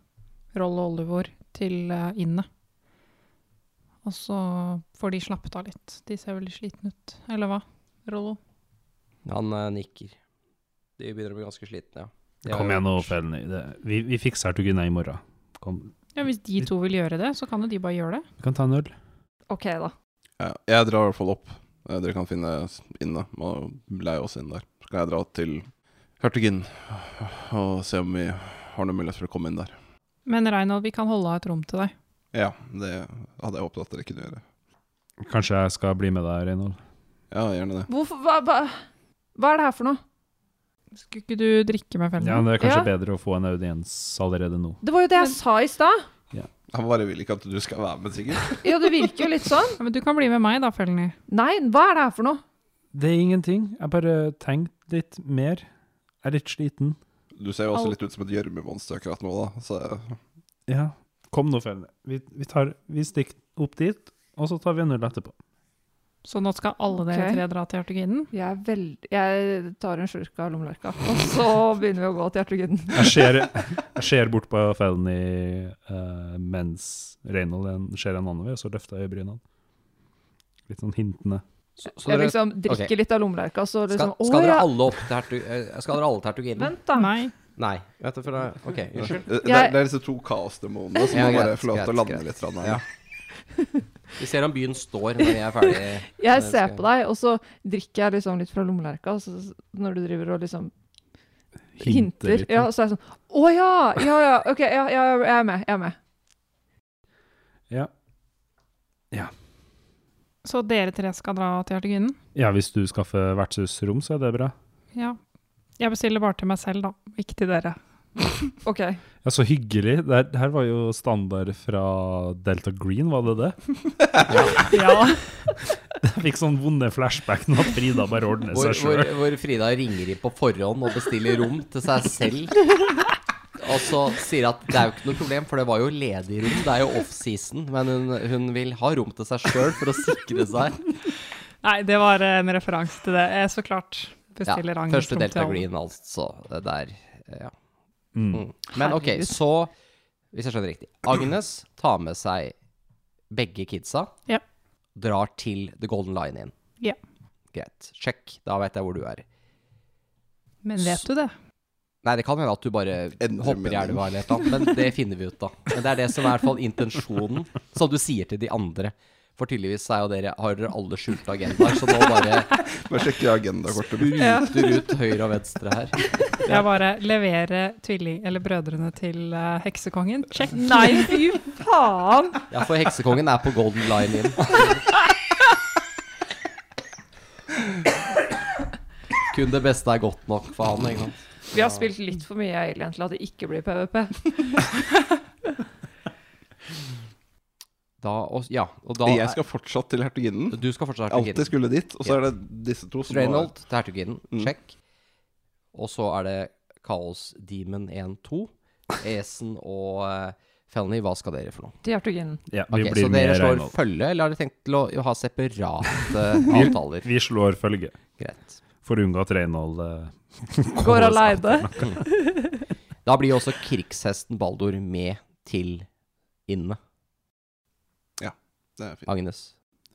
Roll og Oliver til uh, inne. Og så får de slappet av litt. De ser veldig slitne ut. Eller hva, Rollo? Han uh, nikker. De begynner å bli ganske slitne, ja. De Kom igjen nå, Felny. Vi, vi fikser Hertuginne i morgen. Kom, Ja, Hvis de to vil gjøre det, så kan jo de bare gjøre det. vi kan ta en øl. OK, da. Ja, jeg drar i hvert fall opp. Eh, Dere kan finne inne og leie oss inn der. Så kan jeg dra til Hertuginnen og se om vi har noen mulighet for å komme inn der. Men Reinhold, vi kan holde av et rom til deg. Ja, det hadde jeg håpet at dere kunne gjøre. Kanskje jeg skal bli med deg, Reinhold? Ja, gjerne det. Hvorfor hva, hva, hva er det her for noe? Skulle ikke du drikke med Felny? Ja, det er kanskje Ja. bedre å få en audiens allerede nå. Det var jo det jeg Men- sa i stad. Han bare vil ikke at du skal være med, sikkert. Ja, det virker jo litt sånn. Ja, men du kan bli med meg da, Felny. Nei, hva er det her for noe? Det er ingenting. Jeg bare tenkte litt mer. Jeg er litt sliten. Du ser jo også Alt. litt ut som et gjørmemonster akkurat nå, da. Så Ja. Kom nå, Felny. Vi, vi, tar- vi stikker opp dit, og så tar vi en øl etterpå. Så nå skal alle dere Ok. tre dra til Hjertoginen? Jeg veld... Jeg tar en slurk av lommelerka, og så begynner vi å gå til Hjertogiden. Jeg ser, jeg ser bort på Felny uh, mens Reynold en- ser en annen vei, og så løfter jeg øyebrynene. Litt sånn hintende. Så, så Jeg dere, liksom drikker okay. litt av lommelerka, så liksom skal, skal dere ja! alle opp til hertug... eh, Skal dere alle til hertuginen? Vent, da. Nei. Nei. Vet du, for det, OK, unnskyld. det, det, er, disse to kaosdemonene som Ja, må bare få lov til å lande greit. litt. Grann, Ja. Vi ser om byen står når vi er ferdig. Jeg ser skal- på deg, og så drikker jeg liksom litt fra lommelerka, så når du driver og liksom hinter, litt. ja, så er jeg sånn Å ja! Ja ja, OK, ja, ja, jeg er med. Jeg er med. Ja. Så dere tre skal dra til Hjertoginen? ja, hvis du skaffer vertshusrom, så er det bra. Ja. Jeg bestiller bare til meg selv, da. Ikke til dere. OK. Ja, Så hyggelig. Det her- her var jo standard fra Delta Green, var det det? Ja. Jeg fikk sånn vonde flashback nå at Frida bare ordner Hvor, seg hvor, sjøl. hvor Frida ringer inn på forhånd og bestiller rom til seg selv. Og så sier at det er jo ikke noe problem, for det var jo ledig rom. Det er jo off-season, men hun, hun vil ha rom til seg sjøl for å sikre seg. Nei, det var en referanse til det. Jeg så klart Ja, bestiller Agnes første rom til Delta. Green, altså. Det der. Ja. Mm. Mm. Men ok, så Hvis jeg skjønner riktig. Agnes tar med seg begge kidsa. Ja. Drar til The Golden Line Inn. Ja. Greit. Sjekk. Da vet jeg hvor du er. Men vet du det? Nei, det kan hende at du bare Endre hopper i elva eller et eller annet, men det finner vi ut da. Men det er det som er i hvert fall intensjonen, som du sier til de andre. For tydeligvis er jo dere, har dere alle skjulte agendaer, så nå bare Bare sjekke agendakortet. ruter ut høyre og venstre her. Jeg bare leverer tvilling, eller brødrene til uh, heksekongen. Check. Nei, fy faen! Ja, for heksekongen er på Golden Line Inn. Kun det beste er godt nok for han, ikke sant? Vi har spilt litt for mye Alien til at det ikke blir PVP. Da, og, ja, og da Jeg skal fortsatt til hertuginnen. Du skal fortsatt Alltid hertuginnen. skulle dit. Og så er det disse to som Reynold til hertuginnen. Mm. Sjekk. Og så er det Kaos Demon 1-2. Esen og uh, Felny, hva skal dere for noe? Til hertuginnen. Ja, vi Ok, blir så dere slår Reynold. følge, eller har dere tenkt til å ha separate avtaler? Vi slår følge. Greit. For å unngå at Reynold uh, Går går aleine. Da blir også krigshesten Baldur med til inne, Det er fint. Agnes.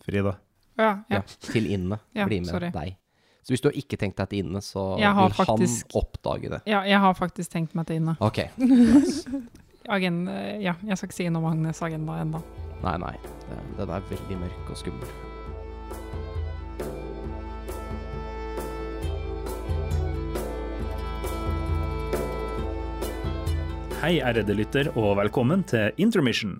Frida. Ja, Ja, ja. til inne. Ja, Bli med sorry. deg. Så hvis du har ikke tenkt deg til inne, så vil faktisk- han oppdage det. ja, jeg har faktisk tenkt meg til inne. Ok. Agen, ja, jeg skal ikke si noe om Agnes' agenda ennå. Nei, nei. det- Den er veldig mørk og skummel. Hei, ærede lytter, og velkommen til Intermission.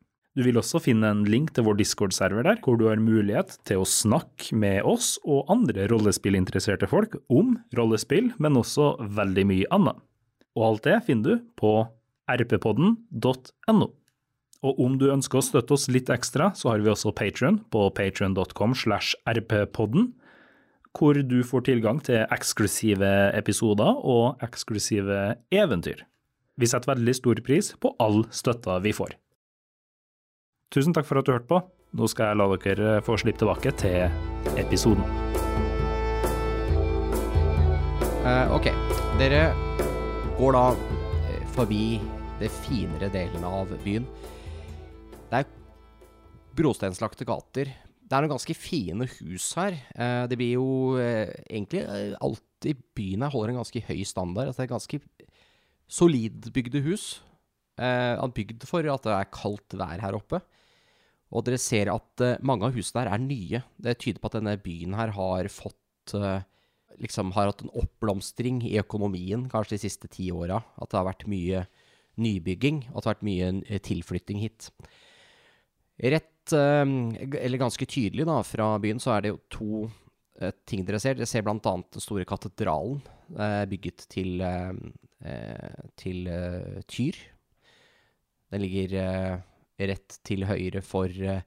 Du vil også finne en link til vår Discord-server der, hvor du har mulighet til å snakke med oss og andre rollespillinteresserte folk om rollespill, men også veldig mye annet. Og alt det finner du på rppodden.no. Og om du ønsker å støtte oss litt ekstra, så har vi også Patron på patron.com slash rppodden, hvor du får tilgang til eksklusive episoder og eksklusive eventyr. Vi setter veldig stor pris på all støtta vi får. Tusen takk for at du hørte på. Nå skal jeg la dere få slippe tilbake til episoden. Uh, ok, dere går da eh, forbi det finere delen av byen. Det er brosteinslagte gater. Det er noen ganske fine hus her. Uh, det blir jo uh, egentlig Alt alltid Byen her holder en ganske høy standard. Altså det er ganske solidbygde hus. Er bygd for at det er kaldt vær her oppe. Og dere ser at eh, mange av husene her er nye. Det tyder på at denne byen her har fått eh, liksom har hatt en oppblomstring i økonomien kanskje de siste ti åra. At det har vært mye nybygging, og at det har vært mye eh, tilflytting hit. Rett, eller ganske tydelig da, fra byen, så er det jo to ting dere ser. Dere ser annet den store katedralen, bygget til, til Tyr. Den ligger rett til høyre for eh,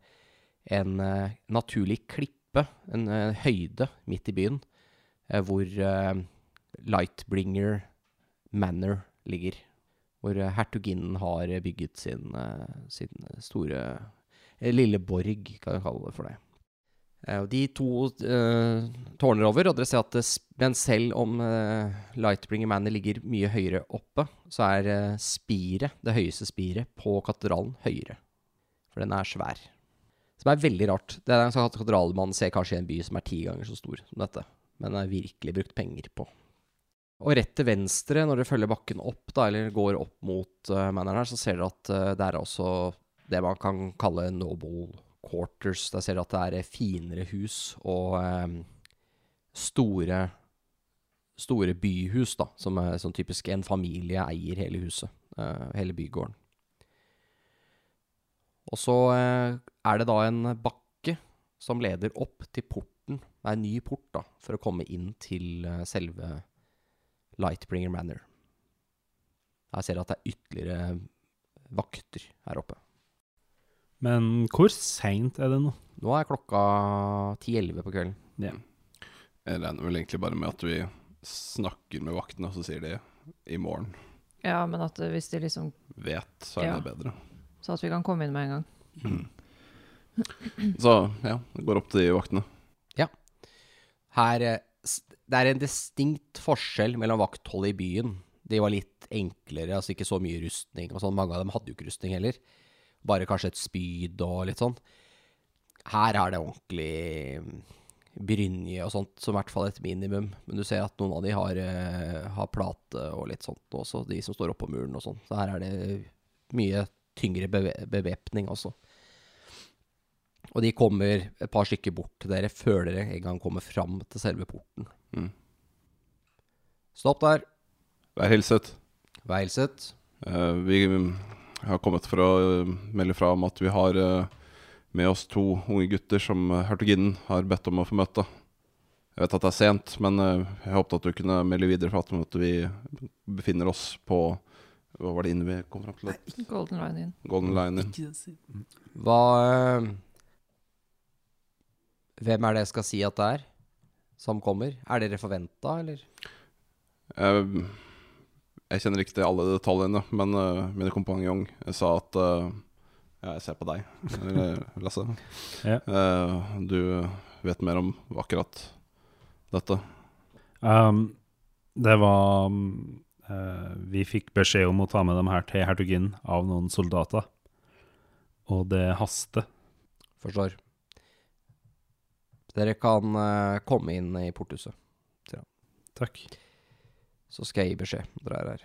en eh, naturlig klippe, en eh, høyde midt i byen, hvor Lightbringer Manor ligger. Hvor hertuginnen har bygget sin, sin store lille borg, kan jeg kalle det for det. Og de to uh, tårner over, og dere ser at men selv om uh, Lightbringer Manor ligger mye høyere oppe, så er uh, spiret, det høyeste spiret på katedralen, høyere. For den er svær. Som er veldig rart. Det er en sånn katedral man ser kanskje i en by som er ti ganger så stor som dette. Men den er virkelig brukt penger på. Og rett til venstre, når dere følger bakken opp, da, eller går opp mot uh, manneren her, så ser dere at uh, det er også det man kan kalle noble quarters. Der ser dere at det er finere hus og um, store Store byhus, da, som er sånn typisk en familie eier hele huset. Uh, hele bygården. Og så eh, er det da en bakke som leder opp til porten. Det er en ny port da, for å komme inn til eh, selve Lightbringer Manor. Jeg ser at det er ytterligere vakter her oppe. Men hvor seint er det nå? Nå er klokka 10-11 på kvelden. Jeg regner vel egentlig bare med at vi snakker med vaktene, og så sier de i morgen. Ja, men at eh, hvis de liksom Vet, så er Ja. det bedre. Så at vi kan komme inn med en gang. Så ja, det går opp til de vaktene. Ja. Her, eh, det er en distinkt forskjell mellom vaktholdet i byen. De var litt enklere, altså ikke så mye rustning og sånn. Mange av dem hadde jo ikke rustning heller. Bare kanskje et spyd og litt sånn. Her er det ordentlig mm, brynje og sånt, som i hvert fall et minimum. Men du ser at noen av de har, eh, har plate og litt sånt også, de som står oppå muren og sånn. Så her er det mye tyngre bevæpning også. Og de kommer et par stykker bort til dere før dere en gang kommer fram til selve porten. Mm. Stopp der. Vær hilset. Vær hilset. Uh, vi har kommet for å eh, melde fra om at vi har uh, med oss to unge gutter som hertuginnen har bedt om å få møte. Jeg vet at det er sent, men uh, jeg håpet at du kunne melde videre for at vi befinner oss på Hva var det inn vi kom fram til? Golden Line Inn. Golden Line Inn. Hva eh, Hvem er det jeg skal si at det er, som kommer? Er dere forventa, eller? Jeg, jeg kjenner ikke til alle detaljene, men uh, mine kompanjong sa at uh, Ja, jeg ser på deg, Lasse. Ja. uh, du vet mer om akkurat dette. Um, det var um, eh, Vi fikk beskjed om å ta med dem her til hertuginnen av noen soldater. Og det haster. Forstår. Dere kan eh, komme inn i porthuset, Takk. så skal jeg gi beskjed når dere er her.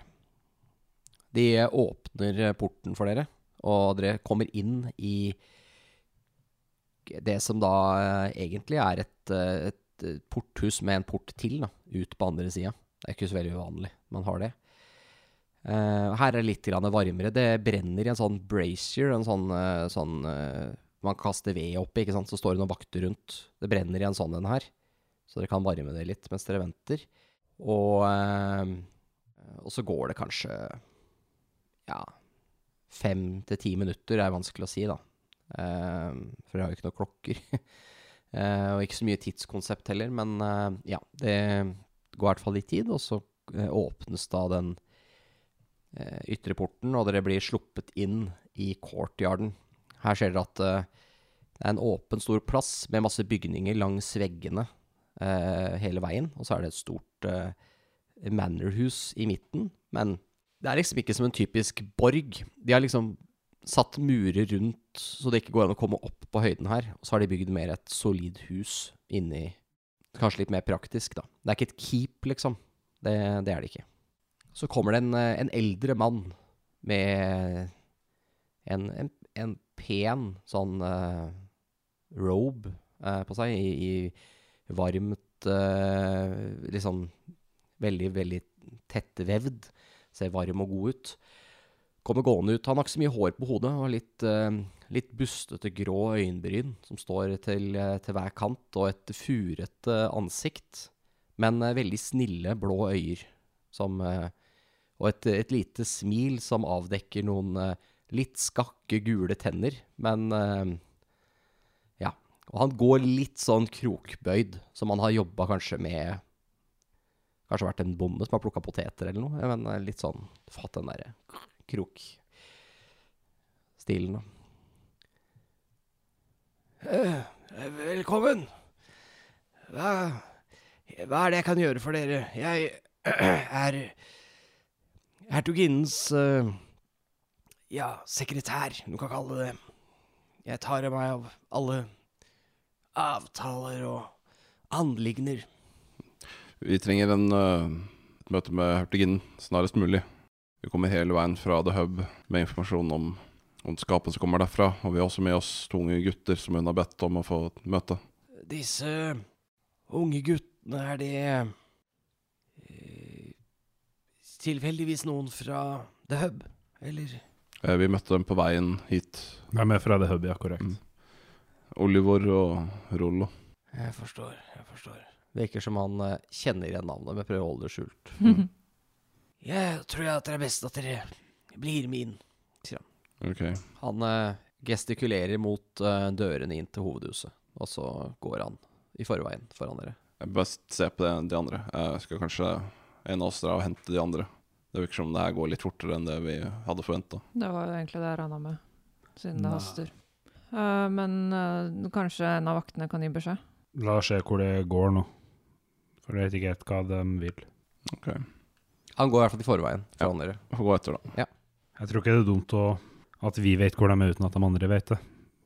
De eh, åpner eh, porten for dere, og dere kommer inn i det som da eh, egentlig er et, eh, et eh, porthus med en port til, da, ut på andre sida. Det er ikke så veldig uvanlig, man har det. Uh, her er det litt varmere. Det brenner i en sånn brazier, en sånn, uh, sånn uh, man kaster ved oppi, ikke sant? så står det noen vakter rundt. Det brenner i en sånn en her, så dere kan varme det litt mens dere venter. Og, og så går det kanskje ja, fem til ti minutter, er vanskelig å si, da. For jeg har jo ikke noen klokker. Og ikke så mye tidskonsept heller, men ja, det går i hvert fall litt tid, og så eh, åpnes da den eh, ytre porten, og dere blir sluppet inn i courtyarden. Her ser dere at eh, det er en åpen, stor plass med masse bygninger langs veggene hele veien. Og så er det et stort manorhus i midten. Men det er liksom ikke som en typisk borg. De har liksom satt murer rundt så det ikke går an å komme opp på høyden her. Og så har de bygd mer et solid hus inni Kanskje litt mer praktisk, da. Det er ikke et keep, liksom. Det, det er det ikke. Så kommer det en, eh, en eldre mann med en, en, en pen sånn uh, robe uh, på seg, i, i varmt uh, Liksom veldig, veldig tettvevd. Ser varm og god ut. Kommer gående ut. Han har ikke så mye hår på hodet og litt, litt bustete grå øyenbryn som står til, eh, til hver kant, og et furete ansikt. Men eh, veldig snille blå øyer. Som, eh, og et, et lite smil som avdekker noen litt skakke, gule tenner. Men ja. Og han går litt sånn krokbøyd, som han har jobba kanskje med Kanskje vært en bonde som har plukka poteter eller noe. Men litt sånn Fatt den derre krokstilen, da. Eh, velkommen. Hva, hva er det jeg kan gjøre for dere? Jeg er hertuginnens eh, ja, sekretær, du kan kalle det. Jeg tar meg av alle avtaler og anligner. Vi trenger en, eh, et møte med hertuginnen snarest mulig. Vi kommer hele veien fra The Hub med informasjon om, om skapet som kommer derfra, og vi har også med oss to unge gutter som hun har bedt om å få møte. Disse unge guttene, er det eh, tilfeldigvis noen fra The Hub, eller? Eh, Vi møtte dem på veien hit. De er fra The Hub, ja, korrekt. Mm. Olivor og Rollo. Jeg forstår, jeg forstår. Virker som han eh, kjenner igjen navnet, men prøver å holde det skjult. Jeg tror jeg at det er best at dere blir med inn. Ok. Han eh, gestikulerer mot eh, dørene inn til hovedhuset, og så går han i forveien foran dere. Jeg best se på det, de andre. Jeg skal kanskje en av oss dra og hente de andre. Det virker som det her går litt fortere enn det vi hadde forventa. Det var jo egentlig det jeg regna med, siden det haster. Uh, men uh, kanskje en av vaktene kan gi beskjed? La oss se hvor det går nå. For jeg vet ikke helt hva de vil. Ok. Han går i hvert fall i forveien foran dere. Får gå etter, da. Jeg tror ikke det er dumt å, at vi vet hvor de er uten at de andre vet det.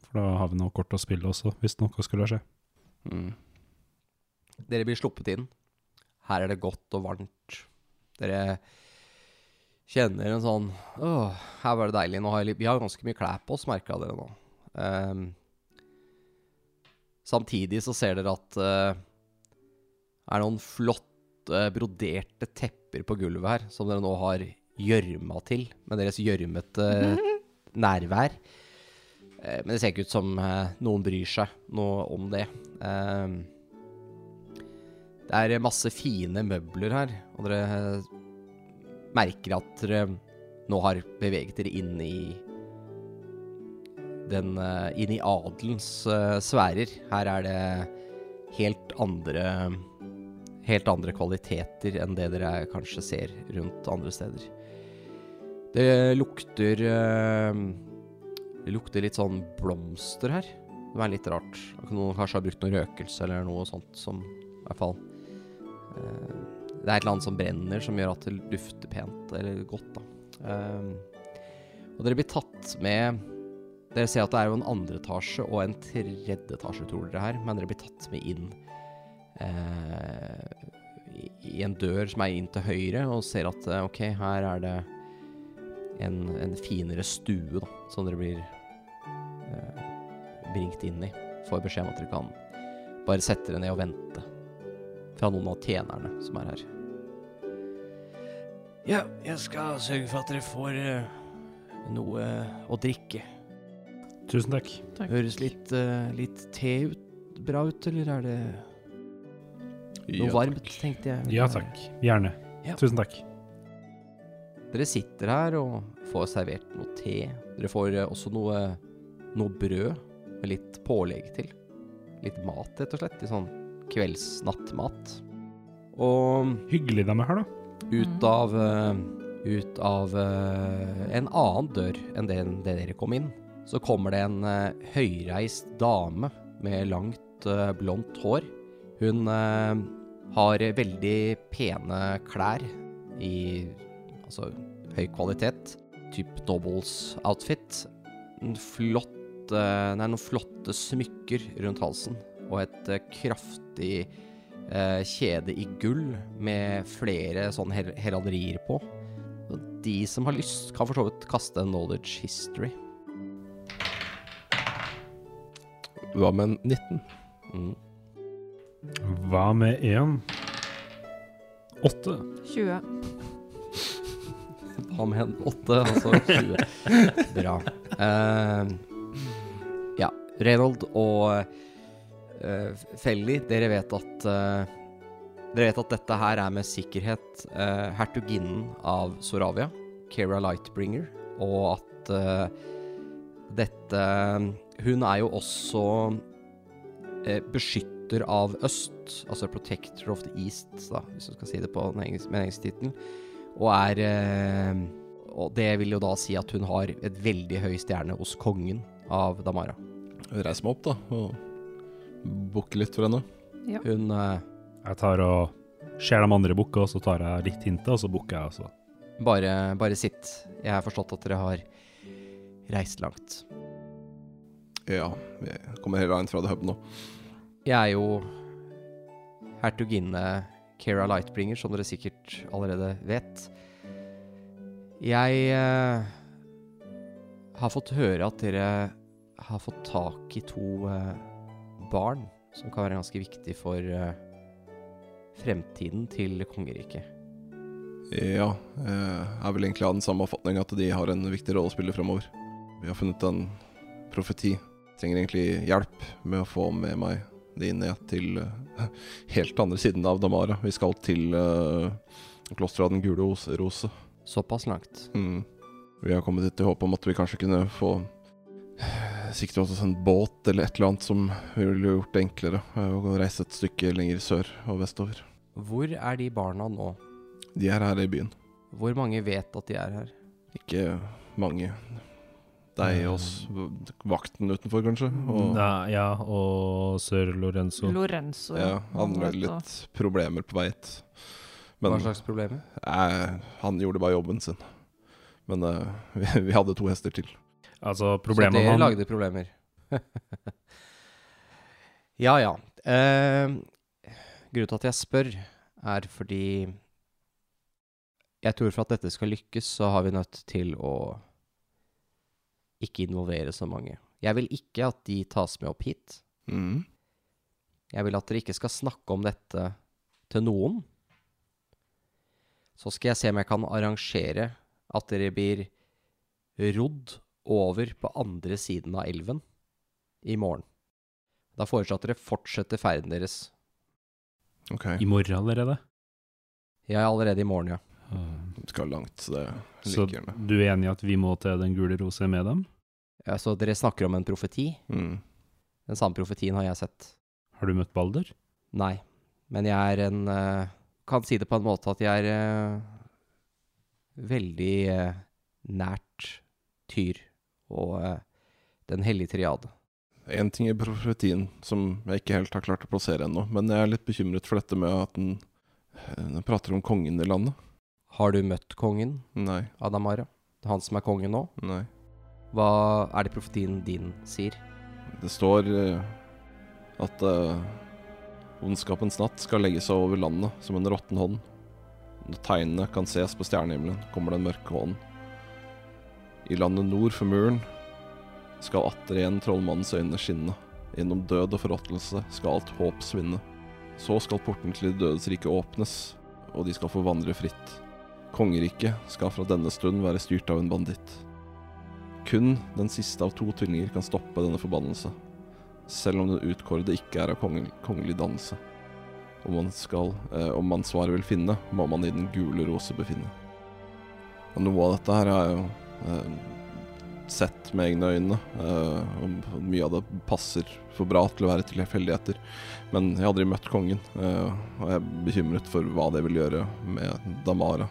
For da har vi noe kort å spille også, hvis noe skulle skje. Mm. Dere blir sluppet inn. Her er det godt og varmt. Dere kjenner en sånn Åh, her var det deilig. Nå har jeg, litt- vi har ganske mye klær på oss, merka dere nå. Um, samtidig så ser dere at uh, det er noen flotte broderte tepper på gulvet her, som dere nå har gjørma til med deres gjørmete nærvær. Eh, men det ser ikke ut som eh, noen bryr seg noe om det. Ehm, Det er masse fine møbler her, og dere merker at dere nå har beveget dere inn i den eh, Inn i adelens eh, sfærer. Her er det helt andre Helt andre kvaliteter enn det dere kanskje ser rundt andre steder. Det lukter eh, Det lukter litt sånn blomster her. Det er litt rart. Noen kanskje har brukt noe røkelse eller noe sånt som I hvert fall eh, Det er et eller annet som brenner som gjør at det dufter pent eller godt, da. Eh, og dere blir tatt med Dere ser at det er jo en andre etasje og en tredje etasje, tror dere her, men dere blir tatt med inn eh, i, en dør som er inn til høyre, og ser at OK, her er det en, en finere stue, da, som dere blir eh, bringt inn i. Får beskjed om at dere kan bare sette dere ned og vente. Fra noen av tjenerne som er her. Ja, jeg skal sørge for at dere får eh, noe å drikke. Tusen takk. Takk. Høres litt, eh, litt te ut, bra ut, eller er det noe Ja, varmt, takk. tenkte jeg. Ja takk. Gjerne. Ja. Tusen takk. Dere sitter her og får servert noe te. Dere får eh, også noe, noe brød med litt pålegg til. Litt mat, rett og slett. Litt sånn kvelds-nattmat. Og Hyggelig de er her, da. ut av, eh, ut av eh, en annen dør enn den det dere kom inn, så kommer det en høyreist dame med langt, blondt hår. Hun har veldig pene klær i altså høy kvalitet. Typ doubles outfit. Flott Nei, noen flotte smykker rundt halsen. Og et eh, kraftig eh, kjede i gull med flere sånne her heralderier på. Og de som har lyst, kan for så vidt kaste en knowledge history. Hva med 19? Mm. Hva med én? Åtte. 20. Hva med en åtte, altså 20. Bra. Uh, ja, Reynold og uh, Felly, dere vet at uh, Dere vet at dette her er med sikkerhet uh, hertuginnen av Soravia, Kera Lightbringer, og at eh, dette Hun er jo også eh, beskytter av øst, altså protector of the east, da, hvis du skal si det på den med den engelske tittelen. Og er eh, Og det vil jo da si at hun har et veldig høy stjerne hos kongen av Damara. Reis meg opp, da, og bukke litt for henne. Hun eh, Jeg tar og ser de andre bukke, og så tar jeg litt hintet, og så bukker jeg også. bare, bare sitt. Jeg har forstått at dere har reist langt. Ja, vi kommer hele veien fra The Hub nå. Jeg er jo hertuginne Kera Lightbringer, som dere sikkert allerede vet. Jeg eh, har fått høre at dere har fått tak i to eh, barn som kan være ganske viktig for eh, fremtiden til kongeriket. Ja, jeg er vel egentlig av den samme oppfatning at de har en viktig rolle å spille fremover. Vi har funnet en profeti. Trenger egentlig hjelp med å få med meg de ned til eh, helt andre siden av Damara. Vi skal til uh, klosteret av den gule rose. Såpass langt. Mm. Vi har kommet hit i håp om at vi kanskje kunne få sikre oss en båt eller et eller annet som ville gjort det enklere eh, å reise et stykke lenger sør og vestover. Hvor er de barna nå? De er her i byen. Hvor mange vet at de er her? Ikke mange. Deg og s- vakten utenfor, kanskje. Og Nei, ja, og sør Lorenzo. Lorenzo. ja, han hadde litt problemer på vei hit. Hva slags problemer? eh, han gjorde bare jobben sin. Men eh, vi, vi hadde to hester til. Altså, Så problemet dere med han lagde problemer. ja, ja. Eh, grunnen til at jeg spør, er fordi jeg tror for at dette skal lykkes, så har vi nødt til å ikke involvere så mange. Jeg vil ikke at de tas med opp hit. Mm. Jeg vil at dere ikke skal snakke om dette til noen. Så skal jeg se om jeg kan arrangere at dere blir rodd over på andre siden av elven i morgen. Da foreslår jeg at dere fortsetter ferden deres. Ok, I morgen allerede? Jeg er allerede i morgen, ja. vi skal langt, så det Så liker jeg med. du er enig i at vi må til Den gule rose med dem? Ja. Så dere snakker om en profeti. Mm. Den samme profetien har jeg sett. Har du møtt Balder? Nei. Men jeg er en eh, Kan si det på en måte at jeg er eh, veldig eh, nært Tyr og Den hellige triade. En ting i profetien som jeg ikke helt har klart å plassere ennå, men jeg er litt bekymret for dette med at den, den prater om kongen i landet. Har du møtt kongen, Nei, Adamara? Han som er kongen nå? nei. Hva er det profetien din sier? Det står eh, at uh, ondskapens natt skal legge seg over landet som en råtten hånd. Når tegnene kan ses på stjernehimmelen, kommer den mørke hånden. I landet nord for muren skal atter igjen trollmannens øyne skinne. Gjennom død og forråtnelse skal alt håp svinne. Så skal porten til de dødes rike åpnes, og de skal få vandre fritt. Kongeriket skal fra denne stund være styrt av en banditt. Kun den siste av to tvillinger kan stoppe denne forbannelse, selv om den utkårede ikke er av kongel kongelig dannelse. Om man, skal, eh, om man svaret vil finne, må man i den gule rose befinne. Og noe av dette her har jeg jo eh, sett med egne øyne, eh, og mye av det passer for bra til å være tilfeldigheter. Men jeg har aldri møtt kongen, eh, og jeg er bekymret for hva det vil gjøre med Damara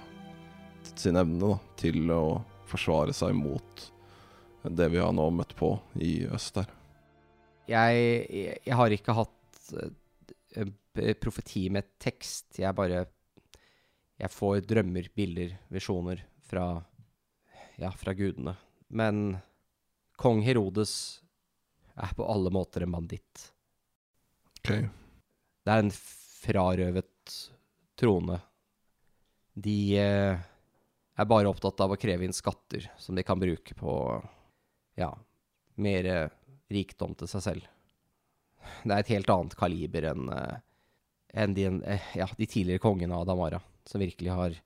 sin evne da, til å forsvare seg mot det vi har nå møtt på i øst der. Jeg, jeg, jeg har ikke hatt eh, profeti med tekst. Jeg bare Jeg får drømmer, bilder, visjoner fra Ja, fra gudene. Men kong Herodes er på alle måter en banditt. Ok. Det er en frarøvet trone. De eh, er bare opptatt av å kreve inn skatter som de kan bruke på ja, mer eh, rikdom til seg selv. Det er et helt annet kaliber enn eh, enn de, eh, ja, de tidligere kongene av Damara, som virkelig har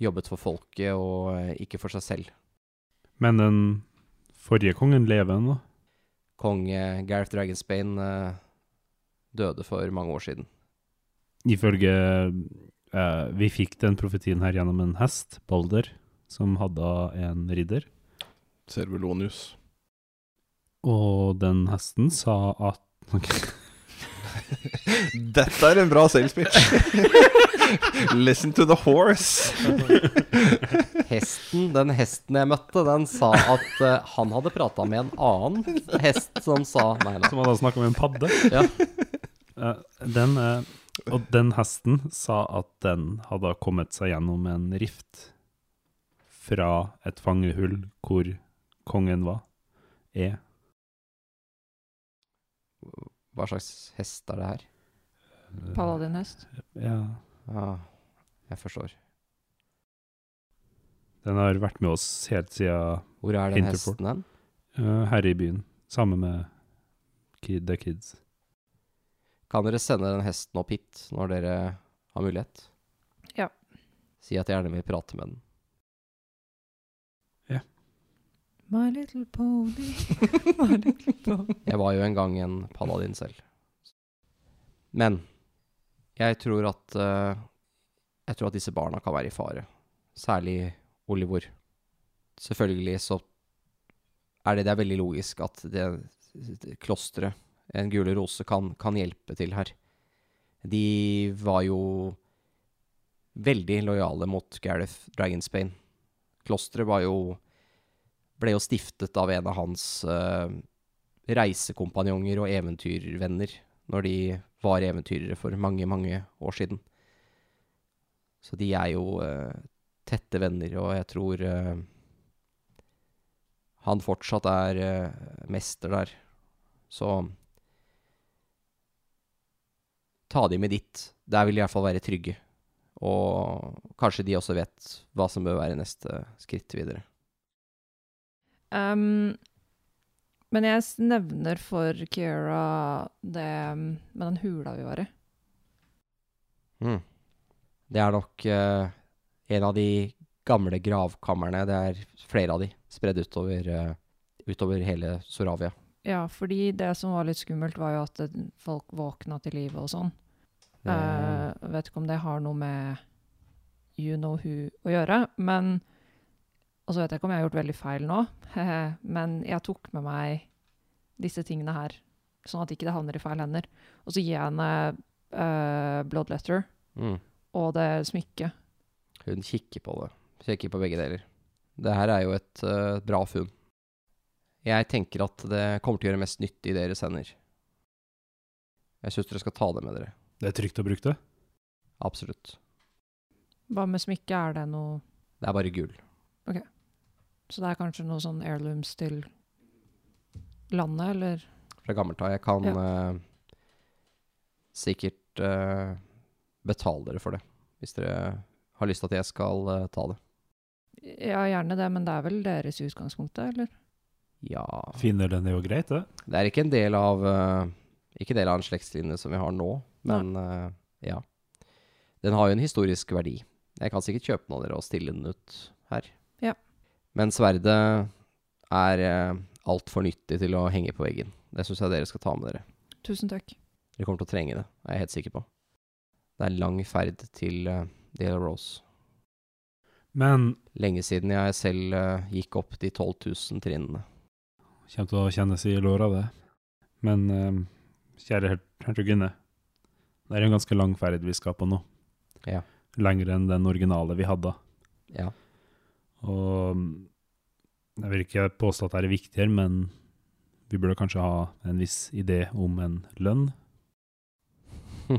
jobbet for folket og eh, ikke for seg selv. Men den forrige kongen lever ennå. Kong eh, Gareth Dragonsbane eh, døde for mange år siden. Ifølge eh, Vi fikk den profetien her gjennom en hest, Balder, som hadde en ridder. Servulonius. Og den hesten sa at Dette er en bra sales pitch! Listen to the horse! Hesten, den hesten jeg møtte, den sa at uh, han hadde prata med en annen hest som sa Nei, nei. Som hadde snakka med en padde. Ja. Uh, den, uh, og den hesten sa at den hadde kommet seg gjennom en rift fra et fangehull hvor kongen var, er. Hva slags hest er det her? Paladinhest. Ja. Ja, jeg forstår. Den har vært med oss helt siden Hvor er den Interport. hesten hen? eh, her i byen, sammen med kid, The Kids. Kan dere sende den hesten opp hit når dere har mulighet? Ja. Si at jeg gjerne vil prate med den. My little pony, my little pony. Jeg var jo en gang en paladin selv. Men jeg tror at uh, Jeg tror at disse barna kan være i fare. Særlig Olivor. Selvfølgelig så er det, det er veldig logisk at det, det klosteret, En gule rose, kan, kan hjelpe til her. De var jo veldig lojale mot Gareth Dragonsbane. Klosteret var jo ble jo stiftet av en av hans uh, reisekompanjonger og eventyrvenner når de var eventyrere for mange, mange år siden. Så de er jo uh, tette venner, og jeg tror uh, han fortsatt er mester der. Så ta de med dit. Der vil de i hvert fall være trygge. Og kanskje de også vet hva som bør være neste skritt videre. Um, men jeg nevner for Kiera det med den hula vi var i. Mm. Det er nok uh, en av de gamle gravkamrene. Det er flere av de spredd utover, uh, utover hele Soravia. Ja, fordi det som var litt skummelt, var jo at folk våkna til live og sånn. Eh, vet ikke om det har noe med you know who å gjøre, men Og så vet jeg ikke om jeg har gjort veldig feil nå, men jeg tok med meg disse tingene her, sånn at ikke det havner i feil hender. Og så gir jeg henne uh, blood letter mm. og det smykket. Hun kikker på det. Kikker på begge deler. Det her er jo et uh, bra funn. Jeg tenker at det kommer til å gjøre mest nytte i deres hender. Jeg syns dere skal ta det med dere. Det er trygt å bruke det. Absolutt. Hva med smykket? Er det noe Det er bare gull. Så det er kanskje noe sånn heirlooms til landet, eller? Fra gammelt av. Jeg kan Ja. uh, sikkert uh, betale dere for det. Hvis dere har lyst til at jeg skal uh, ta det. Ja, gjerne det, men det er vel deres utgangspunkt, eller? Ja Finner den jo greit, det. Det er ikke en del av Ikke del av en slektslinje som vi har nå, men ja. Den har jo en historisk verdi. Jeg kan sikkert kjøpe den av dere og stille den ut her. Men sverdet er uh, altfor nyttig til å henge på veggen. Det syns jeg dere skal ta med dere. Tusen takk. Dere kommer til å trenge det, er jeg helt sikker på. Det er en lang ferd til uh, Dale Rose. Men Lenge siden jeg selv uh, gikk opp de 12 000 trinnene. kommer til å kjennes i låra, det. Men uh, kjære hertuginne, det er en ganske lang ferd vi skal på nå. Ja. Lengre enn den originale vi hadde. Ja. Og mm, jeg vil ikke påstå at det er viktigere, men vi burde kanskje ha en viss idé om en lønn.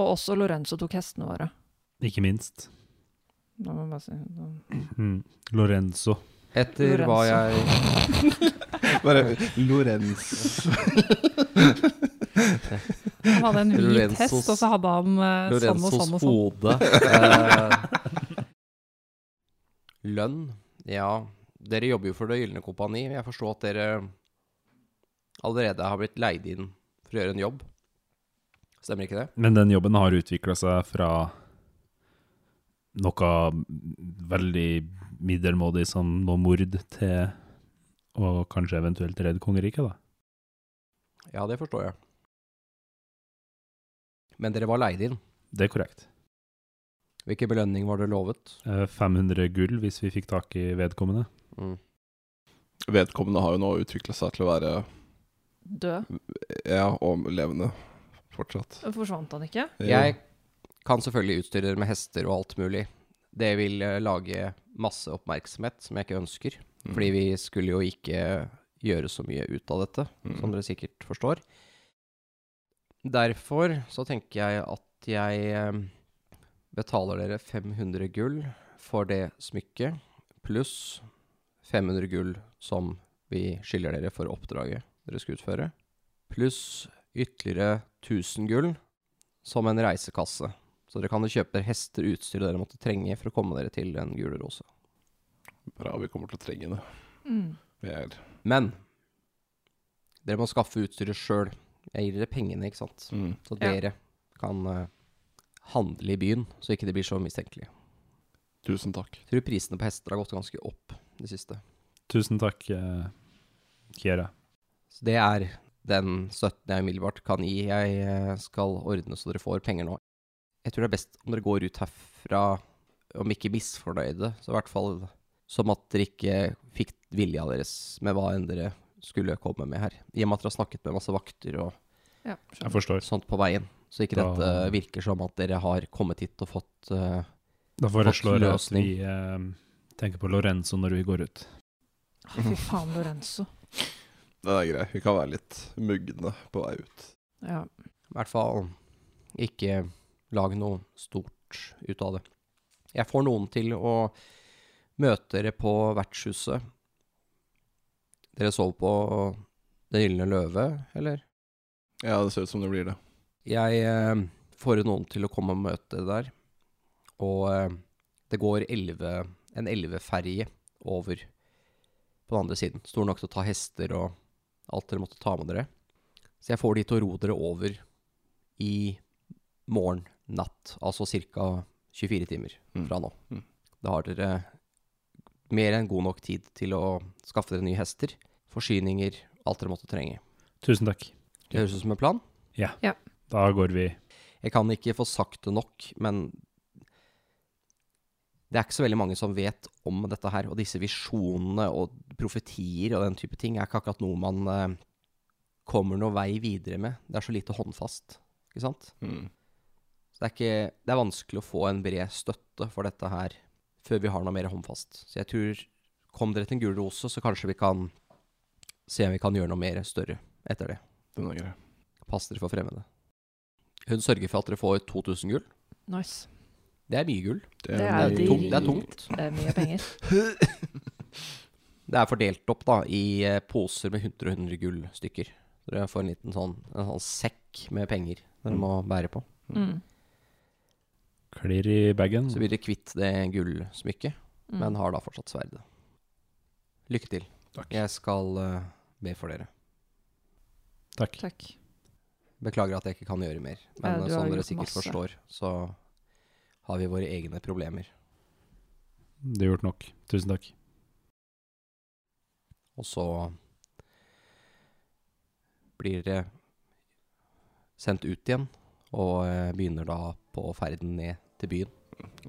Og også Lorenzo tok hestene våre. Ikke minst. Da må jeg bare si da- Mm. Lorenzo. Etter hva jeg Bare Lorenzo Han hadde en hvit Lorenzos- hest, og så hadde han uh, sånn og sånn og sånn. Lorenzos hode. Lønn? Ja, dere jobber jo for Det gylne kompani. Jeg forstår at dere allerede har blitt leid inn for å gjøre en jobb. Stemmer ikke det? Men den jobben har utvikla seg fra noe veldig middelmådig som noe mord, til å kanskje eventuelt redde kongeriket, da. Ja, det forstår jeg. Men dere var leid inn. Det er korrekt. Hvilken belønning var det lovet? Eh, 500 gull hvis vi fikk tak i vedkommende. Mm. Vedkommende har jo nå utvikla seg til å være Død. Ja, og levende fortsatt. Forsvant han ikke? Jeg kan selvfølgelig utstyre dere med hester og alt mulig. Det vil eh, lage masse oppmerksomhet som jeg ikke ønsker. Mm. Fordi vi skulle jo ikke gjøre så mye ut av dette, Mm. som dere sikkert forstår. Derfor så tenker jeg at jeg eh, betaler dere 500 gull for det smykket, pluss 500 gull som vi skylder dere for oppdraget dere skal utføre, pluss ytterligere 1000 gull som en reisekasse. Så dere kan jo kjøpe dere hester og utstyr dere måtte trenge for å komme dere til den gule rose. Bra, vi kommer til å trenge det. Mm. Vi er Men dere må skaffe utstyret sjøl. Jeg gir dere pengene, ikke sant. mm. Så Ja. dere kan eh, handle i byen, så ikke det blir så mistenkelig. Tusen takk. Jeg tror prisene på hester har gått ganske opp det siste. Tusen takk, eh, Kiera. Så det er den støtten jeg umiddelbart kan gi. Jeg eh, skal ordne så dere får penger nå. Jeg tror det er best om dere går ut herfra, om ikke misfornøyde, så i hvert fall som at dere ikke fikk vilja deres med hva enn dere skulle komme med her. I og med at dere har snakket med masse vakter og Ja, sånt på veien. Så ikke Da- dette virker som at dere har kommet hit og fått uh, Da foreslår jeg at vi uh, tenker på Lorenzo når vi går ut. Fy faen, Lorenzo. Det er greit. Vi kan være litt mugne på vei ut. Ja. I hvert fall ikke lag noe stort ut av det. Jeg får noen til å møte dere på vertshuset. Dere sover på Den gylne løve, eller? Ja, det ser ut som det blir det. Jeg eh, får noen til å komme og møte der. Og eh, det går elleve, en elveferje over på den andre siden. Stor nok til å ta hester og alt dere måtte ta med dere. Så jeg får de til å ro dere over i morgen natt, altså ca. 24 timer Mm. fra nå. Mm. Da har dere mer enn god nok tid til å skaffe dere nye hester, forsyninger, alt dere måtte trenge. Tusen takk. Det høres ut som en plan. Da går vi Jeg kan ikke få sagt det nok, men det er ikke så veldig mange som vet om dette her. Og disse visjonene og profetier og den type ting er ikke akkurat noe man eh, kommer noe vei videre med. Det er så lite håndfast, ikke sant? Mm. Så det er, ikke, det er vanskelig å få en bred støtte for dette her før vi har noe mer håndfast. Så jeg tror Kom dere til en gul rose, så kanskje vi kan se om vi kan gjøre noe mer større etter det. Den er grei. Pass dere for fremmede. Hun sørger for at dere får 2000 gull. Nice. Det er mye gull. Det er Det er, de- tungt, det er tungt. Det er mye penger. Det er fordelt opp da i eh, poser med 100 og 100 gullstykker. Dere får en liten sånn, en sånn sekk med penger dere må bære på. Mm. Klirr i bagen. Så blir dere kvitt det gullsmykket, Mm. men har da fortsatt sverdet. Lykke til. Takk. Jeg skal uh, be for dere. Takk. Takk. Beklager at jeg ikke kan gjøre mer. Men du eh, som dere sikkert masse. forstår, så har vi våre egne problemer. Du har gjort nok. Tusen takk. Og så blir dere sendt ut igjen, og eh, begynner da på ferden ned til byen.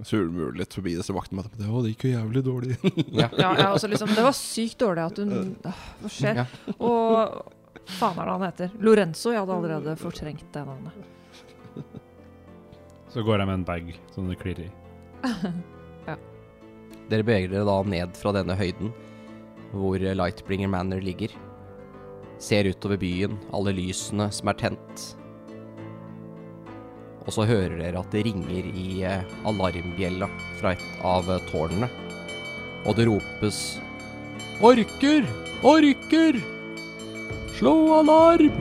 Surmuler litt forbi disse vaktene. med at, Å, det gikk jo jævlig dårlig. Ja. Ja, jeg også liksom, det var sykt dårlig at hun Hva skjer? Ja. Og faen er det han heter? Lorenzo. Jeg hadde allerede fortrengt det navnet. Så går jeg med en bag som det klirrer i. Dere beveger dere da ned fra denne høyden, hvor Lightbringer Manor ligger. Ser utover byen, alle lysene som er tent. Og så hører dere at det ringer i eh, alarmbjella fra et av eh, tårnene. Og det ropes Orker! Orker! Slå alarm!